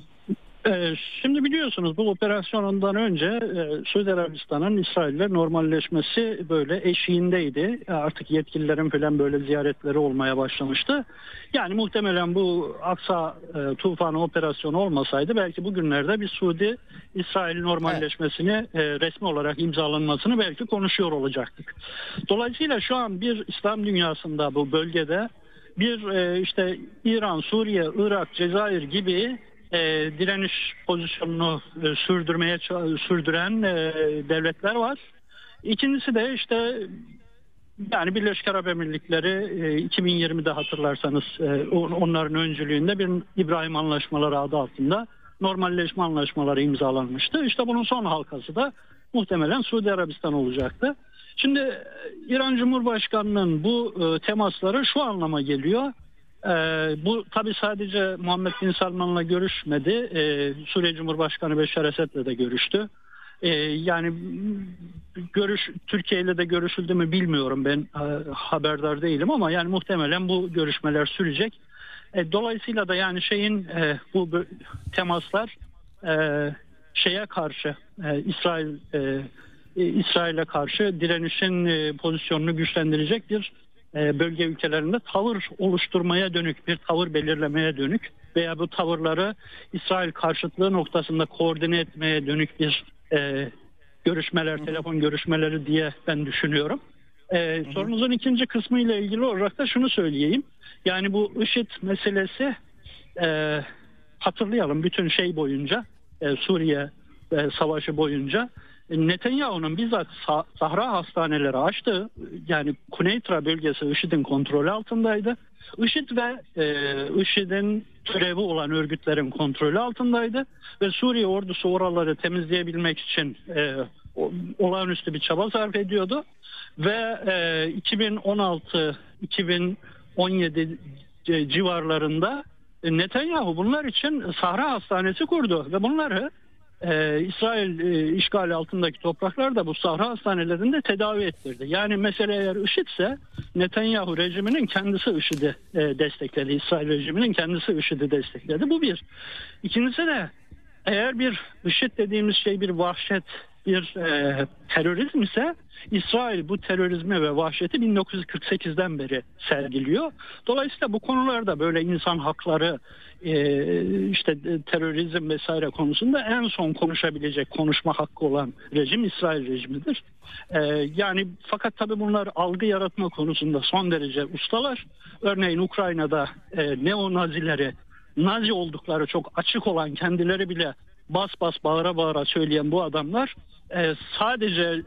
Ee, Şimdi biliyorsunuz bu operasyonundan önce e, Suudi Arabistan'ın İsrail'le normalleşmesi böyle eşiğindeydi. Artık yetkililerin falan böyle ziyaretleri olmaya başlamıştı. Yani muhtemelen bu Aksa e, tufanı operasyonu olmasaydı belki bugünlerde bir Suudi İsrail normalleşmesini e, resmi olarak imzalanmasını belki konuşuyor olacaktık. Dolayısıyla şu an bir İslam dünyasında bu bölgede bir işte İran, Suriye, Irak, Cezayir gibi e, direniş pozisyonunu e, sürdürmeye sürdüren e, devletler var. İkincisi de işte yani Birleşik Arap Emirlikleri e, 2020'de hatırlarsanız e, on- onların öncülüğünde bir İbrahim Anlaşmaları adı altında normalleşme anlaşmaları imzalanmıştı. İşte bunun son halkası da muhtemelen Suudi Arabistan olacaktı. Şimdi İran Cumhurbaşkanı'nın bu e, temasları şu anlama geliyor. Ee, bu tabi sadece Muhammed Bin Salman'la görüşmedi. Ee, Suriye Cumhurbaşkanı Beşar Esed'le de görüştü. Ee, yani görüş Türkiye ile de görüşüldü mü bilmiyorum ben e, haberdar değilim ama yani muhtemelen bu görüşmeler sürecek. E, dolayısıyla da yani şeyin e, bu temaslar e, şeye karşı e, İsrail e, İsrail'e karşı direnişin e, pozisyonunu güçlendirecek bir e, bölge ülkelerinde tavır oluşturmaya dönük bir tavır belirlemeye dönük veya bu tavırları İsrail karşıtlığı noktasında koordine etmeye dönük bir e, görüşmeler, telefon görüşmeleri diye ben düşünüyorum. E, sorunuzun ikinci kısmı ile ilgili olarak da şunu söyleyeyim. Yani bu IŞİD meselesi e, hatırlayalım bütün şey boyunca e, Suriye e, savaşı boyunca e, Netanyahu'nun bizzat Sa- Sahra hastaneleri açtı. Yani Kuneytra bölgesi IŞİD'in kontrolü altındaydı. IŞİD ve e, IŞİD'in türevi olan örgütlerin kontrolü altındaydı. Ve Suriye ordusu oraları temizleyebilmek için e, olağanüstü bir çaba sarf ediyordu. Ve e, 2016-2017 c- civarlarında e, Netanyahu bunlar için Sahra Hastanesi kurdu ve bunları e, İsrail e, işgali altındaki topraklarda bu Sahra hastanelerinde tedavi ettirdi. Yani mesele eğer IŞİD'se Netanyahu rejiminin kendisi IŞİD'i e, destekledi. İsrail rejiminin kendisi IŞİD'i destekledi. Bu bir. İkincisi de eğer bir IŞİD dediğimiz şey bir vahşet, bir e, terörizm ise İsrail bu terörizmi ve vahşeti 1948'den beri sergiliyor. Dolayısıyla bu konularda böyle insan hakları, e, işte terörizm vesaire konusunda en son konuşabilecek konuşma hakkı olan rejim İsrail rejimidir. E, yani fakat tabii bunlar algı yaratma konusunda son derece ustalar. Örneğin Ukrayna'da e, neo-nazileri Nazi oldukları çok açık olan kendileri bile bas bas bağıra bağıra söyleyen bu adamlar e, sadece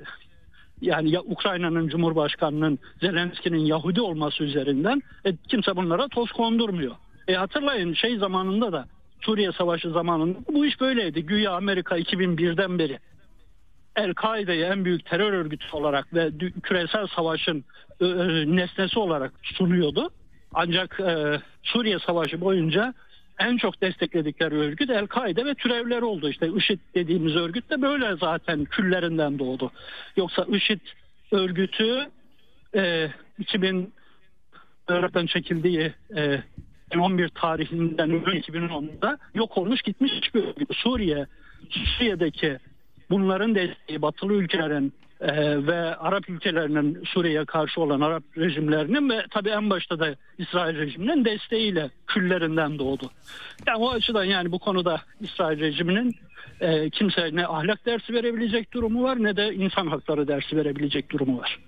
yani ya Ukrayna'nın Cumhurbaşkanı'nın Zelenski'nin Yahudi olması üzerinden e, kimse bunlara toz kondurmuyor. E, hatırlayın şey zamanında da Suriye Savaşı zamanında bu iş böyleydi. Güya Amerika 2001'den beri El-Kaide'yi en büyük terör örgütü olarak ve küresel savaşın e, e, nesnesi olarak sunuyordu. Ancak e, Suriye Savaşı boyunca en çok destekledikleri örgüt El-Kaide ve türevleri oldu. İşte IŞİD dediğimiz örgüt de böyle zaten küllerinden doğdu. Yoksa IŞİD örgütü e, 2000 Irak'tan çekildiği e, 2011 tarihinden 2010'da yok olmuş gitmiş bir örgüt. Suriye, Suriye'deki bunların desteği batılı ülkelerin e, ve Arap ülkelerinin Suriye'ye karşı olan Arap rejimlerinin ve tabii en başta da İsrail rejiminin desteğiyle küllerinden doğdu. Yani o açıdan yani bu konuda İsrail rejiminin e, kimse ne ahlak dersi verebilecek durumu var ne de insan hakları dersi verebilecek durumu var.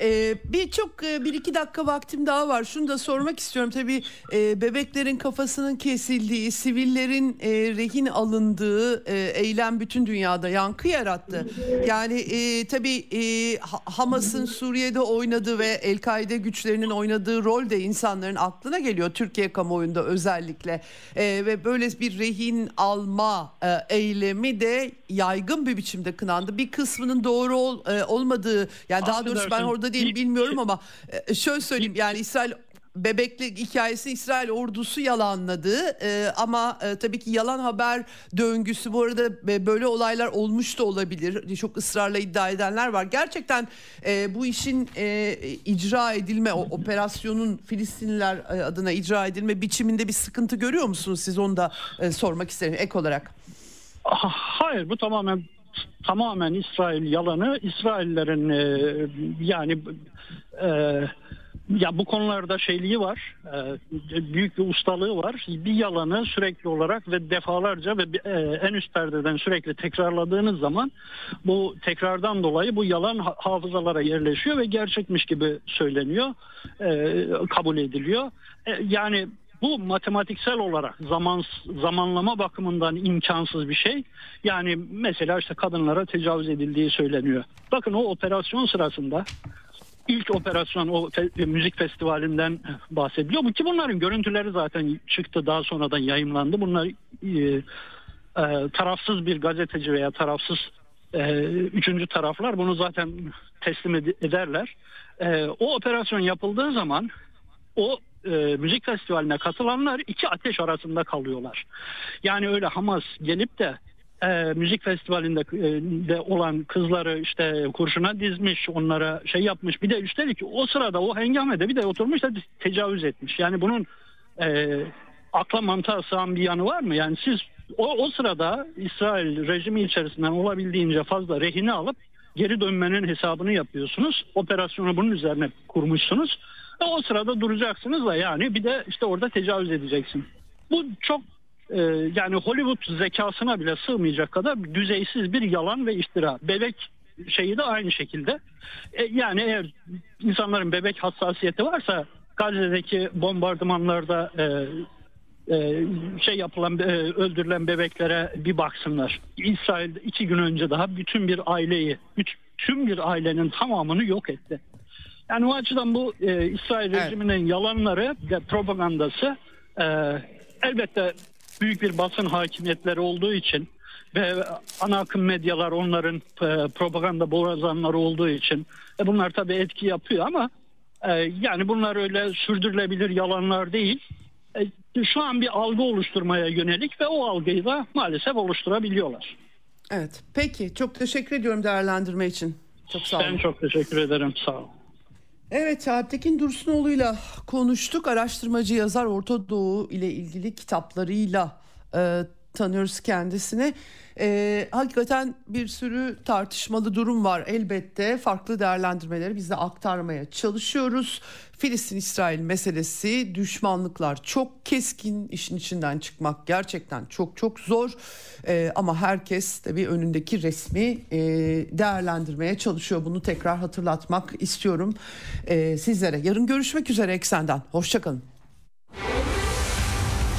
Ee, bir çok e, bir iki dakika vaktim daha var. Şunu da sormak istiyorum. Tabii e, bebeklerin kafasının kesildiği, sivillerin e, rehin alındığı e, eylem bütün dünyada yankı yarattı. Yani e, tabii e, Ha- Hamas'ın Suriye'de oynadığı ve El-Kaide güçlerinin oynadığı rol de insanların aklına geliyor. Türkiye kamuoyunda özellikle. E, ve böyle bir rehin alma e, eylemi de yaygın bir biçimde kınandı. Bir kısmının doğru ol- e, olmadığı yani daha doğrusu ben orada değilim bilmiyorum ama e, şöyle söyleyeyim yani İsrail bebeklik hikayesi İsrail ordusu yalanladı. E, ama e, tabii ki yalan haber döngüsü bu arada e, böyle olaylar olmuş da olabilir. Çok ısrarla iddia edenler var. Gerçekten e, bu işin e, icra edilme o operasyonun Filistinliler e, adına icra edilme biçiminde bir sıkıntı görüyor musunuz? Siz onu da e, sormak isterim ek olarak. Hayır bu tamamen tamamen İsrail yalanı. İsraillerin e, yani e, ya bu konularda şeyliği var. e, büyük bir ustalığı var. Bir yalanı sürekli olarak ve defalarca ve e, en üst perdeden sürekli tekrarladığınız zaman bu tekrardan dolayı bu yalan ha- hafızalara yerleşiyor ve gerçekmiş gibi söyleniyor. e, kabul ediliyor. E, yani bu matematiksel olarak zaman zamanlama bakımından imkansız bir şey. Yani mesela işte kadınlara tecavüz edildiği söyleniyor. Bakın o operasyon sırasında ilk operasyon o fe- müzik festivalinden bahsediliyor. Ki bunların görüntüleri zaten çıktı daha sonradan yayımlandı. Bunlar e, e, tarafsız bir gazeteci veya tarafsız e, üçüncü taraflar bunu zaten teslim ed- ederler. E, o operasyon yapıldığı zaman o e, müzik festivaline katılanlar iki ateş arasında kalıyorlar. Yani öyle Hamas gelip de e, müzik festivalinde e, de olan kızları işte kurşuna dizmiş, onlara şey yapmış. Bir de üstelik o sırada o hengamede bir de oturmuş da tecavüz etmiş. Yani bunun e, akla mantığa sığan bir yanı var mı? Yani siz o, o sırada İsrail rejimi içerisinden olabildiğince fazla rehine alıp geri dönmenin hesabını yapıyorsunuz. Operasyonu bunun üzerine kurmuşsunuz. O sırada duracaksınız da yani bir de işte orada tecavüz edeceksin. Bu çok e, yani Hollywood zekasına bile sığmayacak kadar düzeysiz bir yalan ve iftira. Bebek şeyi de aynı şekilde. E, yani eğer insanların bebek hassasiyeti varsa Gazze'deki bombardımanlarda e, e, şey yapılan e, öldürülen bebeklere bir baksınlar. İsrail iki gün önce daha bütün bir aileyi, tüm bir ailenin tamamını yok etti. Yani o açıdan bu e, İsrail Evet. rejiminin yalanları ve propagandası e, elbette büyük bir basın hakimiyetleri olduğu için ve ana akım medyalar onların e, propaganda borazanları olduğu için e, bunlar tabii etki yapıyor ama e, yani bunlar öyle sürdürülebilir yalanlar değil. E, şu an bir algı oluşturmaya yönelik ve o algıyı da maalesef oluşturabiliyorlar. Evet peki çok teşekkür ediyorum değerlendirme için. Çok sağ olun. Ben çok teşekkür ederim. Sağ olun. Evet Alptekin Dursunoğlu'yla konuştuk. Araştırmacı yazar Orta Doğu ile ilgili kitaplarıyla e, tanıyoruz kendisini. E, hakikaten bir sürü tartışmalı durum var elbette. Farklı değerlendirmeleri biz de aktarmaya çalışıyoruz. Filistin-İsrail meselesi, düşmanlıklar çok keskin, işin içinden çıkmak gerçekten çok çok zor. E, ama herkes tabii önündeki resmi e, değerlendirmeye çalışıyor. Bunu tekrar hatırlatmak istiyorum e, sizlere. Yarın görüşmek üzere Eksen'den. Hoşçakalın.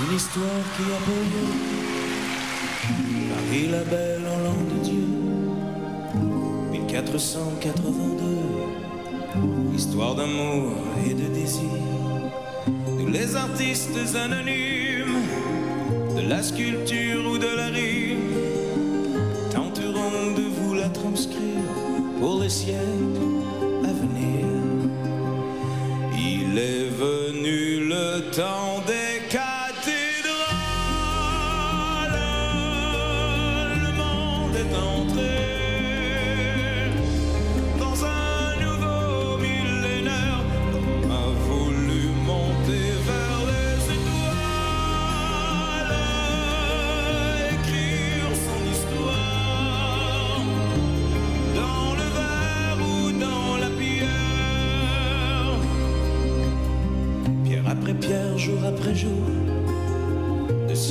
Une histoire qui a lieu Paris la belle en l'an de Dieu. 1482 Histoire d'amour et de désir. Nous les artistes anonymes De la sculpture ou de la rime Tenterons de vous la transcrire Pour les siècles à venir. Il est venu le temps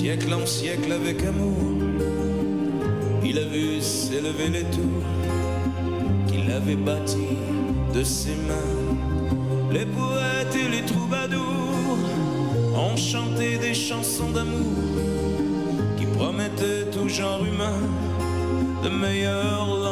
siècle en siècle avec amour, il a vu s'élever les tours qu'il avait bâties de ses mains. Les poètes et les troubadours ont chanté des chansons d'amour qui promettaient au genre humain de meilleurs